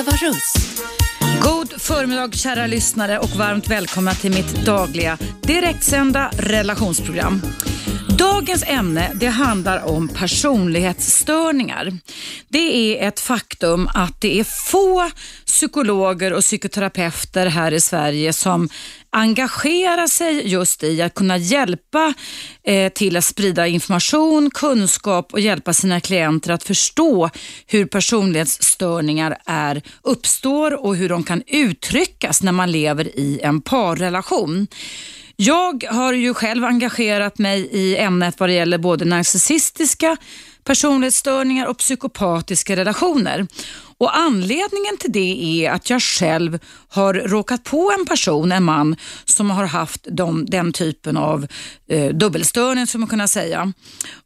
Eva Russ. God förmiddag kära lyssnare och varmt välkomna till mitt dagliga direktsända relationsprogram. Dagens ämne det handlar om personlighetsstörningar. Det är ett faktum att det är få psykologer och psykoterapeuter här i Sverige som engagerar sig just i att kunna hjälpa eh, till att sprida information, kunskap och hjälpa sina klienter att förstå hur personlighetsstörningar är, uppstår och hur de kan uttryckas när man lever i en parrelation. Jag har ju själv engagerat mig i ämnet vad det gäller både narcissistiska personlighetsstörningar och psykopatiska relationer. Och Anledningen till det är att jag själv har råkat på en person, en man, som har haft de, den typen av eh, dubbelstörning, som man kunna säga.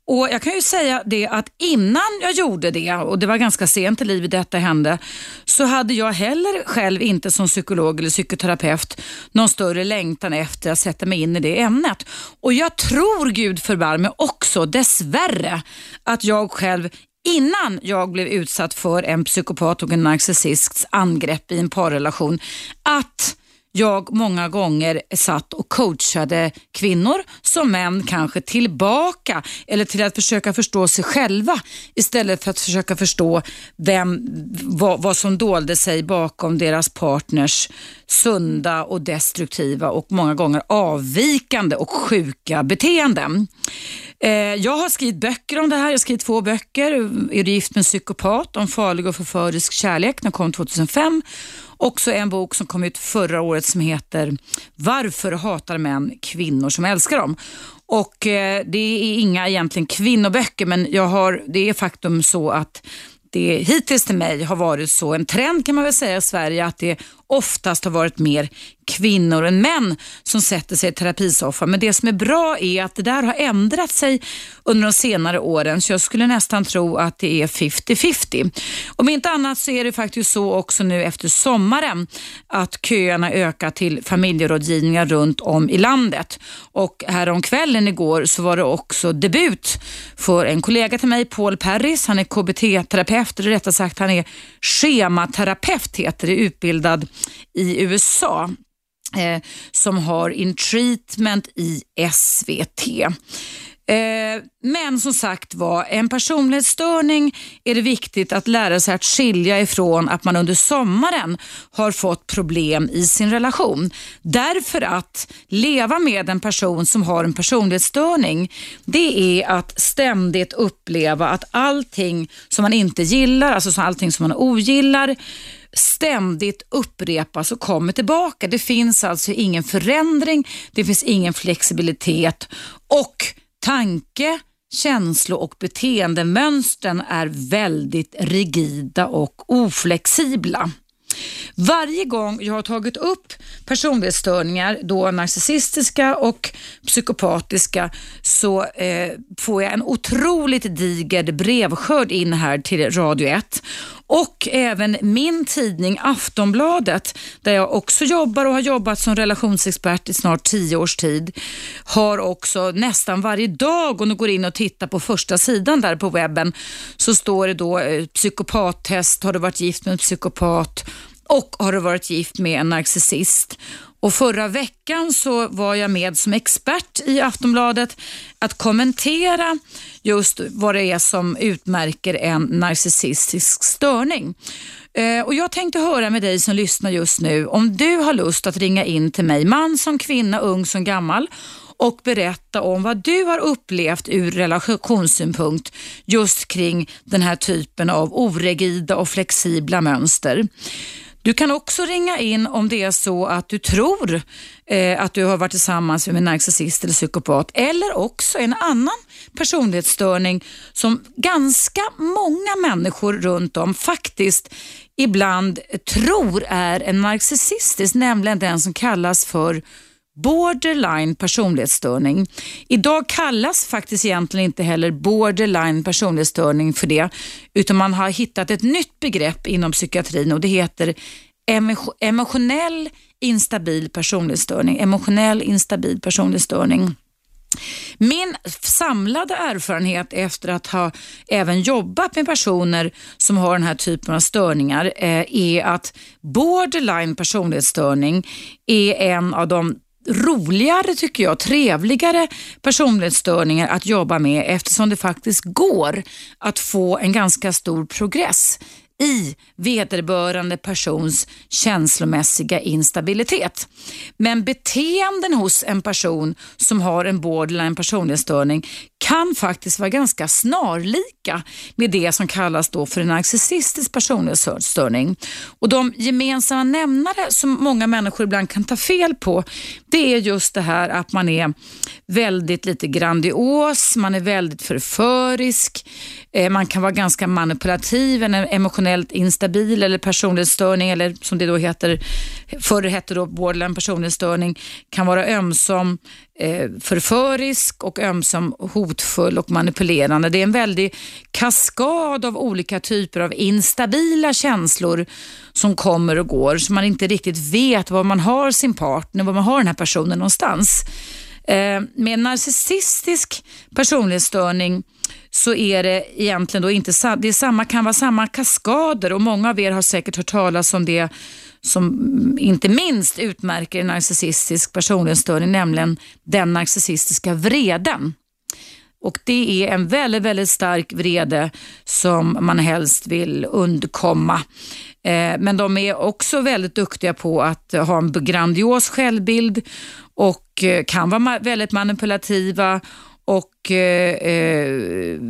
Och Jag kan ju säga det att innan jag gjorde det, och det var ganska sent i livet detta hände, så hade jag heller själv inte som psykolog eller psykoterapeut någon större längtan efter att sätta mig in i det ämnet. Och jag tror, Gud förbarme också, dessvärre, att jag själv innan jag blev utsatt för en psykopat och en narcissists angrepp i en parrelation, att jag många gånger satt och coachade kvinnor som män kanske tillbaka eller till att försöka förstå sig själva istället för att försöka förstå vem, vad, vad som dolde sig bakom deras partners sunda och destruktiva och många gånger avvikande och sjuka beteenden. Eh, jag har skrivit böcker om det här. Jag har skrivit två böcker. Är du gift med en psykopat? Om farlig och förförisk kärlek. Den kom 2005. Också en bok som kom ut förra året som heter Varför hatar män kvinnor som älskar dem? Och eh, Det är inga egentligen kvinnoböcker men jag har, det är faktum så att det hittills till mig har varit så en trend kan man väl säga i Sverige att det oftast har varit mer kvinnor än män som sätter sig i terapisoffan. Men det som är bra är att det där har ändrat sig under de senare åren så jag skulle nästan tro att det är 50-50. Om inte annat så är det faktiskt så också nu efter sommaren att köerna ökar till familjerådgivningar runt om i landet. Och kvällen igår så var det också debut för en kollega till mig, Paul Perris. Han är KBT-terapeut, eller rättare sagt han är schematerapeut heter det, utbildad i USA eh, som har In Treatment i SVT. Eh, men som sagt var, en personlighetsstörning är det viktigt att lära sig att skilja ifrån att man under sommaren har fått problem i sin relation. Därför att leva med en person som har en personlighetsstörning, det är att ständigt uppleva att allting som man inte gillar, alltså allting som man ogillar, ständigt upprepas och kommer tillbaka. Det finns alltså ingen förändring, det finns ingen flexibilitet och tanke, känslo och beteendemönstren är väldigt rigida och oflexibla. Varje gång jag har tagit upp personlighetsstörningar, då narcissistiska och psykopatiska, så eh, får jag en otroligt diger brevskörd in här till Radio 1 och även min tidning Aftonbladet, där jag också jobbar och har jobbat som relationsexpert i snart tio års tid, har också nästan varje dag, om du går in och tittar på första sidan där på webben, så står det då eh, psykopattest, har du varit gift med en psykopat och har du varit gift med en narcissist. Och Förra veckan så var jag med som expert i Aftonbladet att kommentera just vad det är som utmärker en narcissistisk störning. Eh, och Jag tänkte höra med dig som lyssnar just nu om du har lust att ringa in till mig, man som kvinna, ung som gammal och berätta om vad du har upplevt ur relationssynpunkt just kring den här typen av oregida och flexibla mönster. Du kan också ringa in om det är så att du tror eh, att du har varit tillsammans med en narcissist eller psykopat eller också en annan personlighetsstörning som ganska många människor runt om faktiskt ibland tror är en narcissistisk, nämligen den som kallas för borderline personlighetsstörning. Idag kallas faktiskt egentligen inte heller borderline personlighetsstörning för det, utan man har hittat ett nytt begrepp inom psykiatrin och det heter emotionell instabil personlighetsstörning. Emotionell instabil personlighetsstörning. Min samlade erfarenhet efter att ha även jobbat med personer som har den här typen av störningar eh, är att borderline personlighetsstörning är en av de roligare, tycker jag, trevligare personlighetsstörningar att jobba med eftersom det faktiskt går att få en ganska stor progress i vederbörande persons känslomässiga instabilitet. Men beteenden hos en person som har en borderline personlighetsstörning kan faktiskt vara ganska snarlika med det som kallas då för en narcissistisk personlighetsstörning. Och de gemensamma nämnare som många människor ibland kan ta fel på, det är just det här att man är väldigt lite grandios, man är väldigt förförisk, eh, man kan vara ganska manipulativ, emotionell emotionellt instabil eller personlighetsstörning eller som det då heter, förr hette då borderline personlighetsstörning, kan vara ömsom eh, förförisk och ömsom hotfull och manipulerande. Det är en väldig kaskad av olika typer av instabila känslor som kommer och går, så man inte riktigt vet var man har sin partner, var man har den här personen någonstans. Eh, med narcissistisk personlighetsstörning så är det egentligen då inte det är samma, kan vara samma kaskader och många av er har säkert hört talas om det som inte minst utmärker en narcissistisk personlighetsstörning, nämligen den narcissistiska vreden. Och Det är en väldigt, väldigt stark vrede som man helst vill undkomma. Eh, men de är också väldigt duktiga på att ha en grandios självbild och eh, kan vara väldigt manipulativa och eh, eh,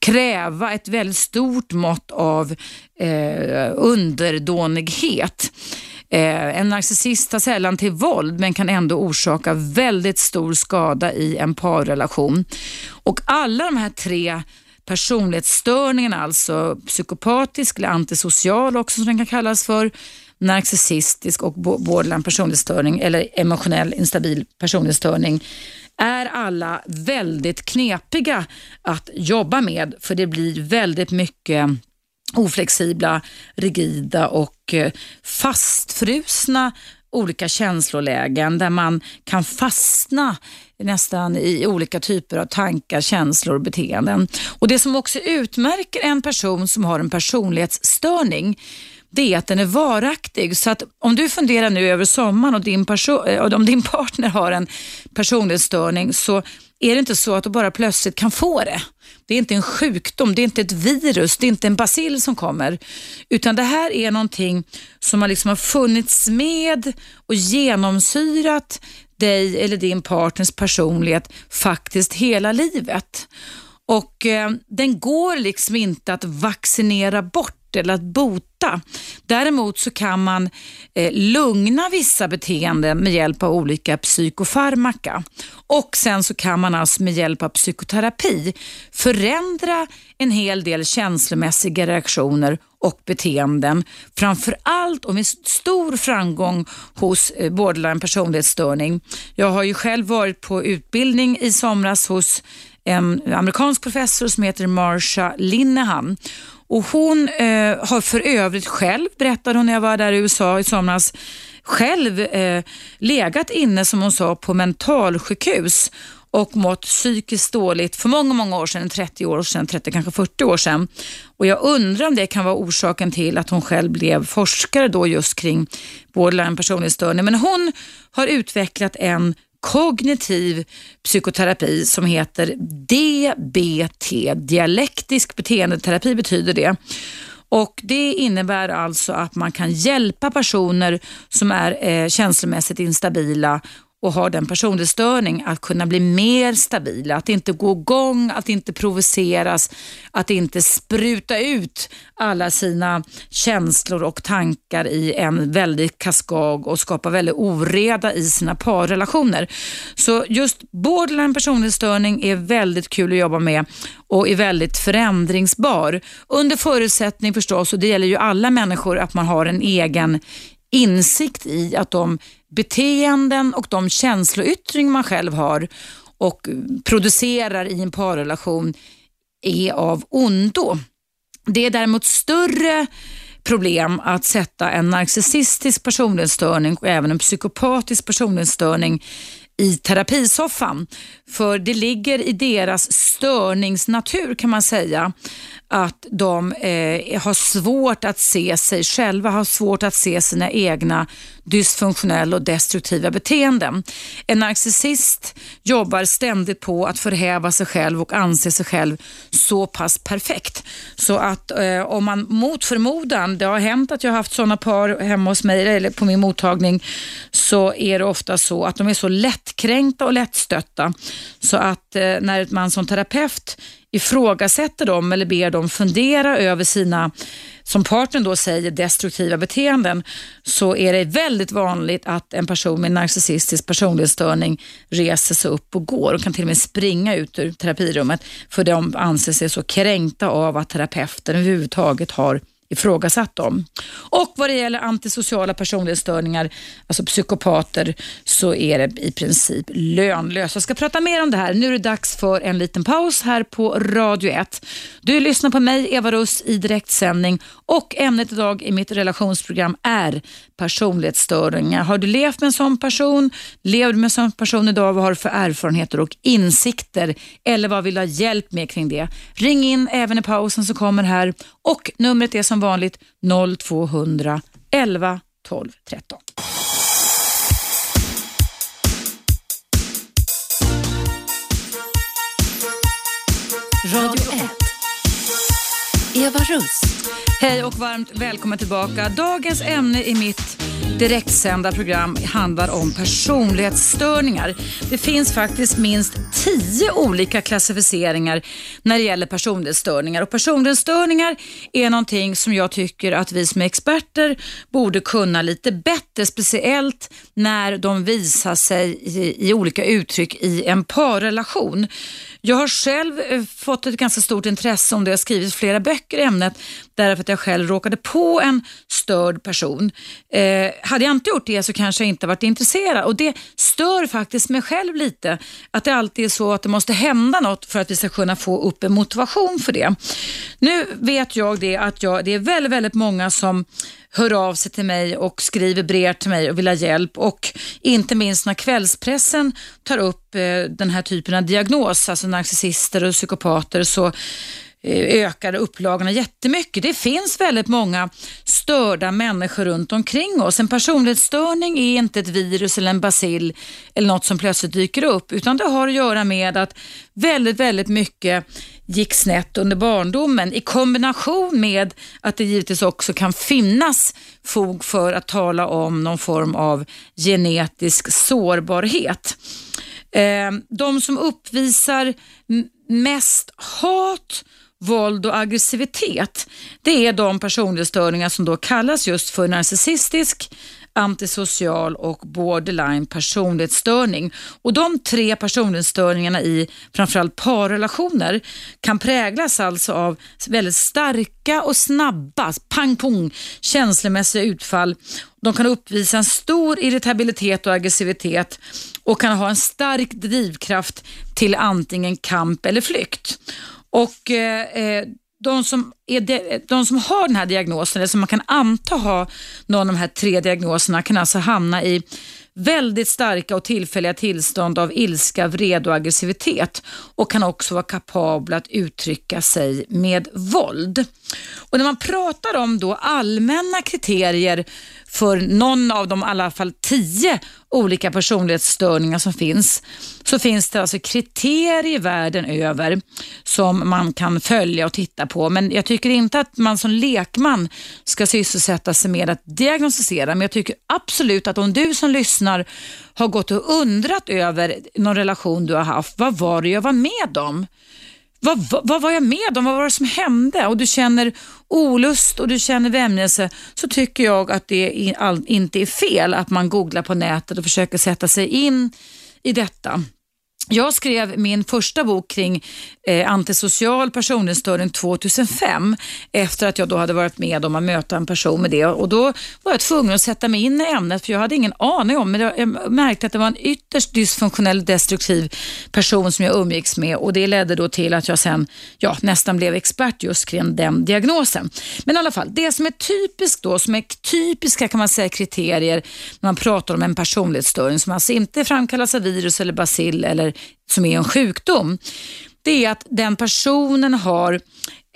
kräva ett väldigt stort mått av eh, underdånighet. Eh, en narcissist tar sällan till våld men kan ändå orsaka väldigt stor skada i en parrelation. Och alla de här tre personlighetsstörningarna, alltså psykopatisk eller antisocial också som den kan kallas för, narcissistisk och borderline personlighetsstörning eller emotionell instabil personlighetsstörning är alla väldigt knepiga att jobba med för det blir väldigt mycket oflexibla, rigida och eh, fastfrusna olika känslolägen där man kan fastna nästan i olika typer av tankar, känslor och beteenden. Och Det som också utmärker en person som har en personlighetsstörning det är att den är varaktig. Så att om du funderar nu över sommaren och din, eh, och om din partner har en personlighetsstörning så är det inte så att du bara plötsligt kan få det. Det är inte en sjukdom, det är inte ett virus, det är inte en bacill som kommer. Utan det här är någonting som har, liksom har funnits med och genomsyrat dig eller din partners personlighet faktiskt hela livet. Och eh, Den går liksom inte att vaccinera bort eller att bota. Däremot så kan man eh, lugna vissa beteenden med hjälp av olika psykofarmaka. Och sen så kan man alltså med hjälp av psykoterapi förändra en hel del känslomässiga reaktioner och beteenden. Framför allt och med stor framgång hos eh, borderline personlighetsstörning. Jag har ju själv varit på utbildning i somras hos en amerikansk professor som heter Marsha Linehan och hon eh, har för övrigt själv, berättade hon när jag var där i USA i somras, själv eh, legat inne som hon sa på mentalsjukhus och mått psykiskt dåligt för många, många år sedan, 30 år sedan, 30, kanske 40 år sedan. Och jag undrar om det kan vara orsaken till att hon själv blev forskare då just kring borderline personlighetsstörning. Men hon har utvecklat en kognitiv psykoterapi som heter DBT, dialektisk beteendeterapi betyder det. Och Det innebär alltså att man kan hjälpa personer som är eh, känslomässigt instabila och har den personlighetsstörning att kunna bli mer stabila, att inte gå igång, att inte provoceras, att inte spruta ut alla sina känslor och tankar i en väldig kaskad och skapa väldigt oreda i sina parrelationer. Så just borderline personlighetsstörning är väldigt kul att jobba med och är väldigt förändringsbar. Under förutsättning förstås, och det gäller ju alla människor, att man har en egen insikt i att de beteenden och de känsloyttringar man själv har och producerar i en parrelation är av ondo. Det är däremot större problem att sätta en narcissistisk personlighetsstörning och även en psykopatisk personlighetsstörning i terapisoffan. För det ligger i deras störningsnatur kan man säga att de eh, har svårt att se sig själva, har svårt att se sina egna dysfunktionella och destruktiva beteenden. En narcissist jobbar ständigt på att förhäva sig själv och anse sig själv så pass perfekt. Så att eh, om man mot förmodan, det har hänt att jag har haft sådana par hemma hos mig eller på min mottagning, så är det ofta så att de är så lättkränkta och lättstötta så att eh, när man som terapeut ifrågasätter dem eller ber dem fundera över sina, som partnern då säger, destruktiva beteenden så är det väldigt vanligt att en person med narcissistisk personlighetsstörning reser sig upp och går och kan till och med springa ut ur terapirummet för de anser sig så kränkta av att terapeuten överhuvudtaget har ifrågasatt dem. Och vad det gäller antisociala personlighetsstörningar, alltså psykopater, så är det i princip lönlöst. Jag ska prata mer om det här. Nu är det dags för en liten paus här på Radio 1. Du lyssnar på mig, Eva Russ, i direktsändning och ämnet idag i mitt relationsprogram är personlighetsstörningar. Har du levt med en sån person? Lever du med en sån person idag? Vad har du för erfarenheter och insikter? Eller vad vill du ha hjälp med kring det? Ring in även i pausen som kommer här och numret är som som vanligt 0200 11 12 13. Radio 1. Eva Russ. Hej och varmt välkommen tillbaka. Dagens ämne i mitt direktsända program handlar om personlighetsstörningar. Det finns faktiskt minst tio olika klassificeringar när det gäller personlighetsstörningar. Och personlighetsstörningar är någonting som jag tycker att vi som är experter borde kunna lite bättre, speciellt när de visar sig i, i olika uttryck i en parrelation. Jag har själv eh, fått ett ganska stort intresse om det. Jag har skrivit flera böcker böcker i ämnet därför att jag själv råkade på en störd person. Eh, hade jag inte gjort det så kanske jag inte varit intresserad och det stör faktiskt mig själv lite att det alltid är så att det måste hända något för att vi ska kunna få upp en motivation för det. Nu vet jag det att jag, det är väldigt, väldigt många som hör av sig till mig och skriver brev till mig och vill ha hjälp och inte minst när kvällspressen tar upp eh, den här typen av diagnos, alltså narcissister och psykopater, så Eh, ökade upplagorna jättemycket. Det finns väldigt många störda människor runt omkring oss. En personlighetsstörning är inte ett virus eller en bacill eller något som plötsligt dyker upp utan det har att göra med att väldigt, väldigt mycket gick snett under barndomen i kombination med att det givetvis också kan finnas fog för att tala om någon form av genetisk sårbarhet. Eh, de som uppvisar mest hat, våld och aggressivitet, det är de personlighetsstörningar som då kallas just för narcissistisk, antisocial och borderline personlighetsstörning. Och De tre personlighetsstörningarna i framförallt parrelationer kan präglas alltså av väldigt starka och snabba pang-pong känslomässiga utfall. De kan uppvisa en stor irritabilitet och aggressivitet och kan ha en stark drivkraft till antingen kamp eller flykt. Och eh, eh, de som, är de, de som har den här diagnosen, eller som man kan anta ha någon av de här tre diagnoserna, kan alltså hamna i väldigt starka och tillfälliga tillstånd av ilska, vrede och aggressivitet och kan också vara kapabla att uttrycka sig med våld. Och När man pratar om då allmänna kriterier för någon av de i alla fall tio olika personlighetsstörningar som finns, så finns det alltså kriterier världen över som man kan följa och titta på. Men jag tycker tycker inte att man som lekman ska sysselsätta sig med att diagnostisera. Men jag tycker absolut att om du som lyssnar har gått och undrat över någon relation du har haft, vad var det jag var med om? Vad, vad, vad, var jag med om? Vad var det som hände? Och du känner olust och du känner vämjelse så tycker jag att det inte är fel att man googlar på nätet och försöker sätta sig in i detta jag skrev min första bok kring eh, antisocial personlighetsstörning 2005 efter att jag då hade varit med om att möta en person med det och då var jag tvungen att sätta mig in i ämnet för jag hade ingen aning om men jag märkte att det var en ytterst dysfunktionell destruktiv person som jag umgicks med och det ledde då till att jag sen ja, nästan blev expert just kring den diagnosen. Men i alla fall, det som är typiskt då, som är typiska kan man säga kriterier när man pratar om en personlighetsstörning som alltså inte framkallas av virus eller bacill eller som är en sjukdom, det är att den personen har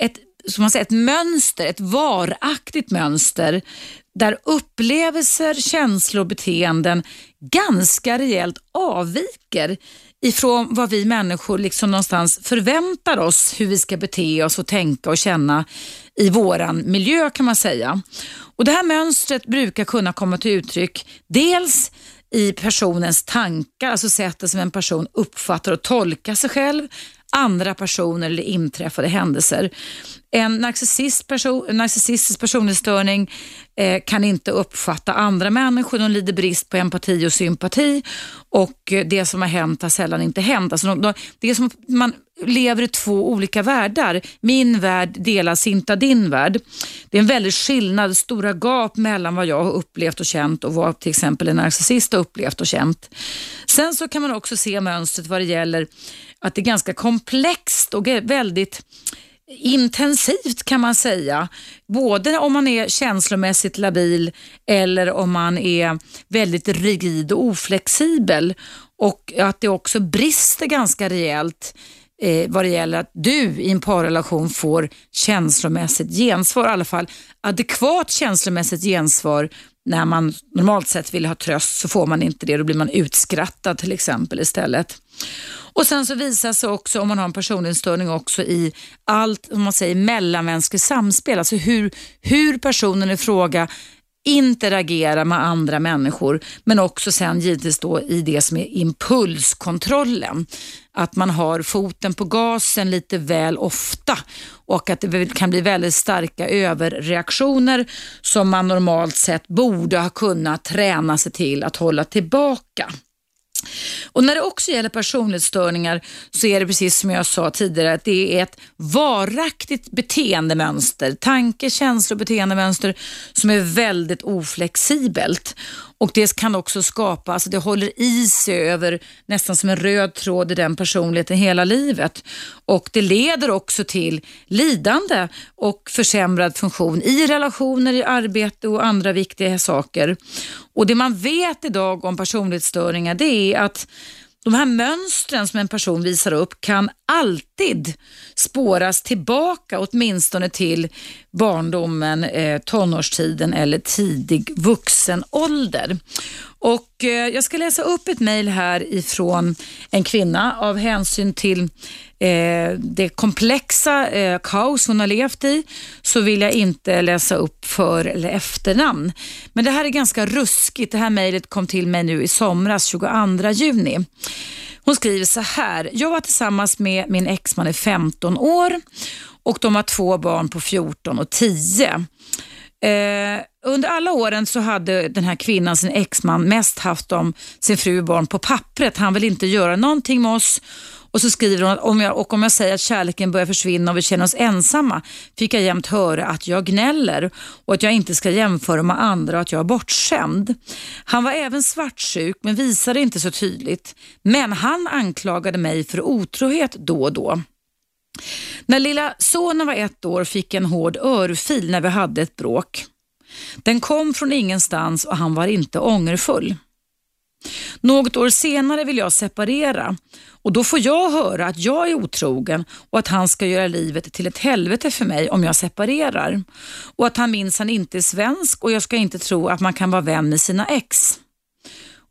ett, som man säger, ett mönster, ett varaktigt mönster där upplevelser, känslor och beteenden ganska rejält avviker ifrån vad vi människor liksom någonstans förväntar oss hur vi ska bete oss och tänka och känna i våran miljö kan man säga. Och Det här mönstret brukar kunna komma till uttryck dels i personens tankar, alltså sättet som en person uppfattar och tolkar sig själv, andra personer eller inträffade händelser. En narcissist person, narcissistisk personlighetsstörning eh, kan inte uppfatta andra människor, de lider brist på empati och sympati och eh, det som har hänt har sällan inte hänt. Alltså de, de, det är som man lever i två olika världar. Min värld delas inte av din värld. Det är en väldig skillnad, stora gap mellan vad jag har upplevt och känt och vad till exempel en narcissist har upplevt och känt. Sen så kan man också se mönstret vad det gäller att det är ganska komplext och väldigt intensivt kan man säga. Både om man är känslomässigt labil eller om man är väldigt rigid och oflexibel. Och att det också brister ganska rejält eh, vad det gäller att du i en parrelation får känslomässigt gensvar, i alla fall adekvat känslomässigt gensvar när man normalt sett vill ha tröst så får man inte det, då blir man utskrattad till exempel istället. Och Sen så visar sig också, om man har en personlighetsstörning, också i allt om man säger mellanmänskligt samspel. Alltså hur, hur personen i fråga interagera med andra människor men också sen givetvis då i det som är impulskontrollen. Att man har foten på gasen lite väl ofta och att det kan bli väldigt starka överreaktioner som man normalt sett borde ha kunnat träna sig till att hålla tillbaka. Och När det också gäller personlighetsstörningar så är det precis som jag sa tidigare att det är ett varaktigt beteendemönster, tanke, känslor och beteendemönster som är väldigt oflexibelt. Och Det kan också skapa, alltså det håller i sig över nästan som en röd tråd i den personligheten hela livet. Och Det leder också till lidande och försämrad funktion i relationer, i arbete och andra viktiga saker. Och Det man vet idag om personlighetsstörningar det är att de här mönstren som en person visar upp kan alltid spåras tillbaka åtminstone till barndomen, eh, tonårstiden eller tidig vuxen ålder. Och eh, jag ska läsa upp ett mejl här ifrån en kvinna av hänsyn till eh, det komplexa eh, kaos hon har levt i så vill jag inte läsa upp för eller efternamn. Men det här är ganska ruskigt. Det här mejlet kom till mig nu i somras, 22 juni. Hon skriver så här. Jag var tillsammans med min exman i 15 år och de har två barn på 14 och 10. Eh, under alla åren så hade den här kvinnan, sin exman, mest haft om sin fru och barn på pappret. Han vill inte göra någonting med oss. Och så skriver hon att om jag, och om jag säger att kärleken börjar försvinna och vi känner oss ensamma fick jag jämt höra att jag gnäller och att jag inte ska jämföra med andra och att jag är bortskämd. Han var även svartsjuk men visade inte så tydligt. Men han anklagade mig för otrohet då och då. När lilla sonen var ett år fick en hård örfil när vi hade ett bråk. Den kom från ingenstans och han var inte ångerfull. Något år senare vill jag separera och då får jag höra att jag är otrogen och att han ska göra livet till ett helvete för mig om jag separerar. Och att han minsann inte är svensk och jag ska inte tro att man kan vara vän med sina ex.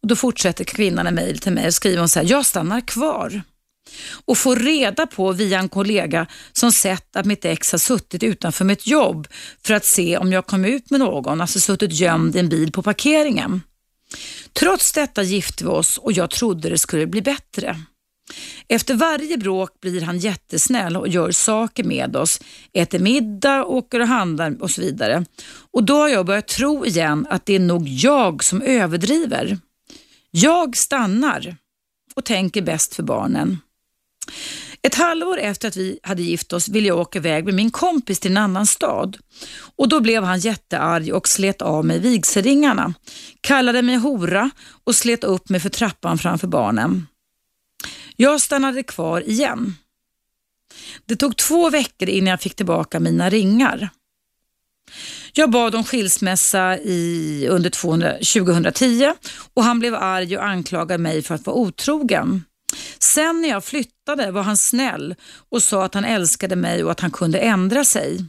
Och Då fortsätter kvinnan en mejl till mig och skriver hon så här, jag stannar kvar och får reda på via en kollega som sett att mitt ex har suttit utanför mitt jobb för att se om jag kom ut med någon, alltså suttit gömd i en bil på parkeringen. Trots detta gifte vi oss och jag trodde det skulle bli bättre. Efter varje bråk blir han jättesnäll och gör saker med oss, äter middag, åker och handlar och så vidare. Och då har jag börjat tro igen att det är nog jag som överdriver. Jag stannar och tänker bäst för barnen. Ett halvår efter att vi hade gift oss ville jag åka iväg med min kompis till en annan stad. Och Då blev han jättearg och slet av mig vigselringarna, kallade mig hora och slet upp mig för trappan framför barnen. Jag stannade kvar igen. Det tog två veckor innan jag fick tillbaka mina ringar. Jag bad om skilsmässa i, under 200, 2010 och han blev arg och anklagade mig för att vara otrogen. Sen när jag flyttade var han snäll och sa att han älskade mig och att han kunde ändra sig.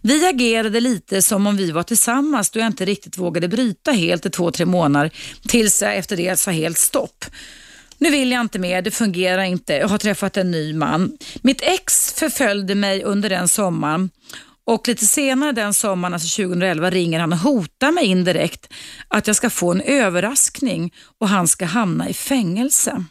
Vi agerade lite som om vi var tillsammans då jag inte riktigt vågade bryta helt i två, tre månader tills jag efter det sa helt stopp. Nu vill jag inte mer, det fungerar inte, jag har träffat en ny man. Mitt ex förföljde mig under den sommaren och lite senare den sommaren, alltså 2011, ringer han och hotar mig indirekt att jag ska få en överraskning och han ska hamna i fängelse.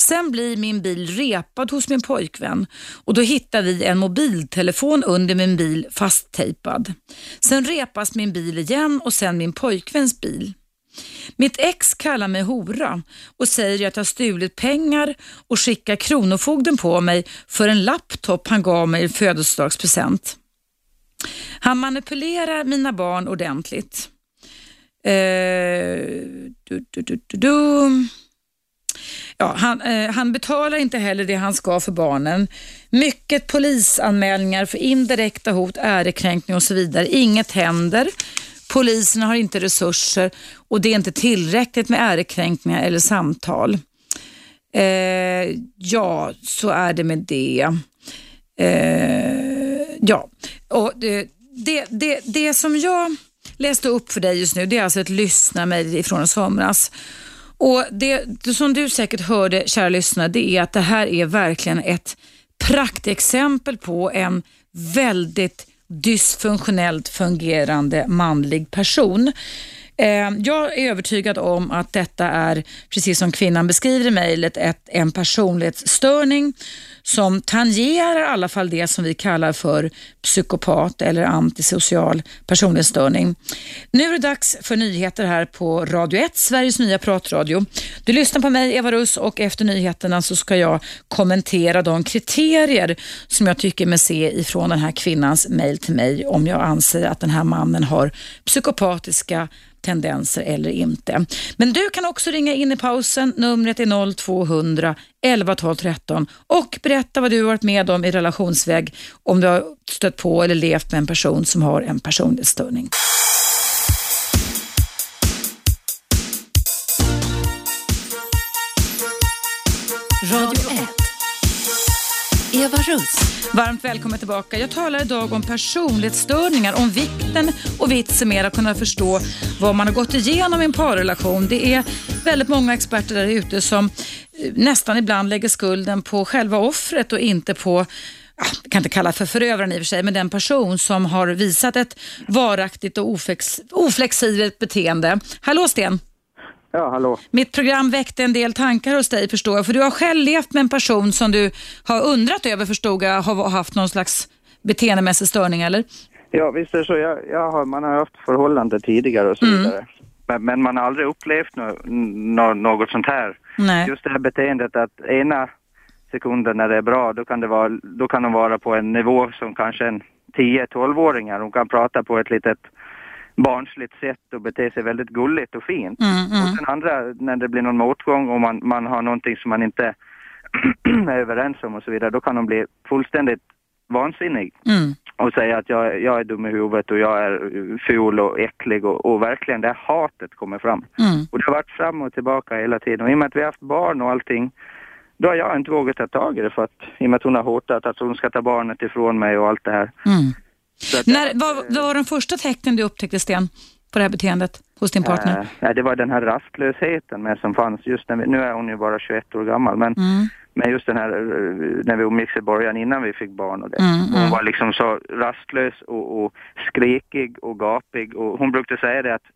Sen blir min bil repad hos min pojkvän och då hittar vi en mobiltelefon under min bil fasttejpad. Sen repas min bil igen och sen min pojkväns bil. Mitt ex kallar mig hora och säger att jag stulit pengar och skickar Kronofogden på mig för en laptop han gav mig i födelsedagspresent. Han manipulerar mina barn ordentligt. Eh, du, du, du, Ja, han, eh, han, betalar inte heller det han ska för barnen. Mycket polisanmälningar för indirekta hot, ärekränkning och så vidare. Inget händer. Polisen har inte resurser och det är inte tillräckligt med ärekränkningar eller samtal. Eh, ja, så är det med det. Eh, ja, och det, det, det, det som jag läste upp för dig just nu, det är alltså ett lyssnarmail från somras. Och det, som du säkert hörde, kära lyssnare, det är att det här är verkligen ett praktexempel på en väldigt dysfunktionellt fungerande manlig person. Ehm, jag är övertygad om att detta är, precis som kvinnan beskriver i mejlet, en personlighetsstörning som tangerar i alla fall det som vi kallar för psykopat eller antisocial personlighetsstörning. Nu är det dags för nyheter här på Radio 1, Sveriges nya pratradio. Du lyssnar på mig, Eva Russ, och efter nyheterna så ska jag kommentera de kriterier som jag tycker mig se ifrån den här kvinnans mejl till mig om jag anser att den här mannen har psykopatiska tendenser eller inte. Men du kan också ringa in i pausen. Numret är 0200 11 12 13 och berätta vad du har varit med om i relationsväg om du har stött på eller levt med en person som har en personlighetsstörning. Eva Russ. Varmt välkommen tillbaka. Jag talar idag om personlighetsstörningar, om vikten och vitsen med att kunna förstå vad man har gått igenom i en parrelation. Det är väldigt många experter där ute som eh, nästan ibland lägger skulden på själva offret och inte på jag kan inte kalla för förövaren i och för sig, men den person som har visat ett varaktigt och oflex, oflexibelt beteende. Hallå Sten! Ja, hallå. Mitt program väckte en del tankar hos dig förstår jag, för du har själv levt med en person som du har undrat över förstod jag har haft någon slags beteendemässig störning eller? Ja, visst är det så. Jag, jag har, man har haft förhållande tidigare och så mm. vidare. Men, men, man har aldrig upplevt no, no, något sånt här. Nej. Just det här beteendet att ena sekunden när det är bra, då kan, det vara, då kan de vara på en nivå som kanske en 10-12-åringar. De kan prata på ett litet barnsligt sätt och bete sig väldigt gulligt och fint. Mm, mm. Och sen andra, när det blir någon motgång och man, man har någonting som man inte är överens om och så vidare, då kan de bli fullständigt vansinnig. Mm. Och säga att jag, jag är dum i huvudet och jag är ful och äcklig och, och verkligen det hatet kommer fram. Mm. Och det har varit fram och tillbaka hela tiden. Och i och med att vi har haft barn och allting, då har jag inte vågat ta tag i det för att, i och med att hon har hotat att hon ska ta barnet ifrån mig och allt det här. När, vad, vad var de första tecknen du upptäckte, Sten, på det här beteendet hos din partner? Äh, det var den här rastlösheten med som fanns just när vi, nu är hon ju bara 21 år gammal, men, mm. men just den här eh, när vi umgicks i början innan vi fick barn och det. Mm, hon mm. var liksom så rastlös och, och skrikig och gapig och hon brukade säga det att,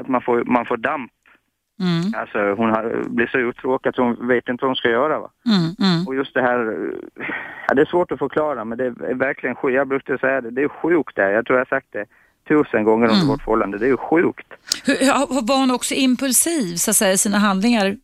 att man, får, man får damp Mm. Alltså hon har, blir så uttråkad att hon vet inte vad hon ska göra. Va? Mm, mm. Och just det här, ja, det är svårt att förklara men det är verkligen sjukt. Jag brukar säga det, det är sjukt det. Jag tror jag har sagt det tusen gånger under Mm. vårt förhållande. Det är ju sjukt. Hur, var hon också impulsiv så att säga, i sina handlingar?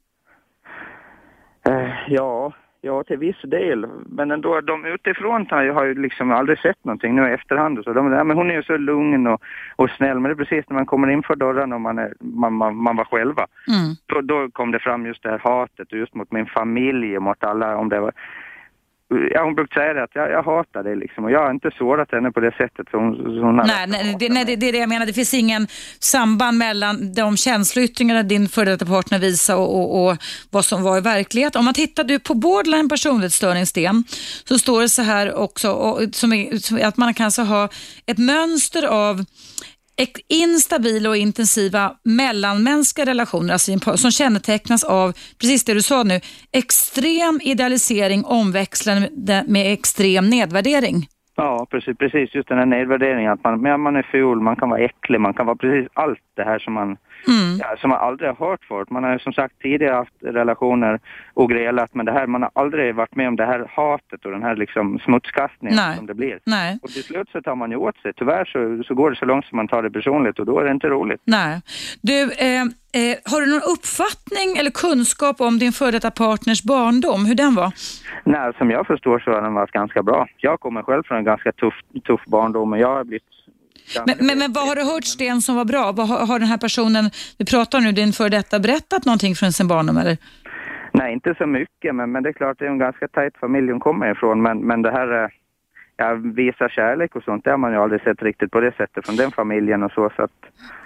Ja, ja till viss del. Men ändå, de utifrån har ju, har ju liksom aldrig sett någonting nu i efterhand. Och så. De, ja, men hon är ju så lugn och, och snäll. Men det är precis när man kommer in för dörren och man, är, man, man, man var själva. Mm. Då, då kom det fram just det här hatet just mot min familj och mot alla. Om det var, ja, hon brukar säga det att jag, jag hatar dig liksom och jag har inte sårat henne på det sättet som hon, hon har Nej, nej, det, nej det, det är det jag menar. Det finns ingen samband mellan de känsloyttringar din före detta partner visar och, och, och, vad som var i verklighet. Om man tittar du på borderline personlighetsstörning, Sten, så står det så här också och, som är, som, att man kan alltså ha ett mönster av instabila och intensiva mellanmänskliga relationer alltså som kännetecknas av, precis det du sa nu, extrem idealisering omväxlande med extrem nedvärdering. Ja, precis, precis just den här nedvärderingen att man, man är ful, man kan vara äcklig, man kan vara precis allt det här som man Mm. Ja, som man aldrig har hört förut. Man har som sagt tidigare haft relationer och grälat men det här, man har aldrig varit med om det här hatet och den här liksom smutskastningen Nej. som det blir. Nej. Och till slut så tar man ju åt sig. Tyvärr så, så går det så långt som man tar det personligt och då är det inte roligt. Nej. Du, eh, eh, har du någon uppfattning eller kunskap om din före detta partners barndom, hur den var? Nej, som jag förstår så har den varit ganska bra. Jag kommer själv från en ganska tuff, tuff barndom och jag har blivit men, men, men, vad har du hört Sten som var bra? Vad har, har den här personen, vi pratar nu, din för detta berättat någonting från sin barndom eller? Nej, inte så mycket, men, men det är klart det är en ganska tajt familj hon kommer ifrån, men, men det här ja, visa kärlek och sånt, det har man ju aldrig sett riktigt på det sättet från den familjen och så. så att...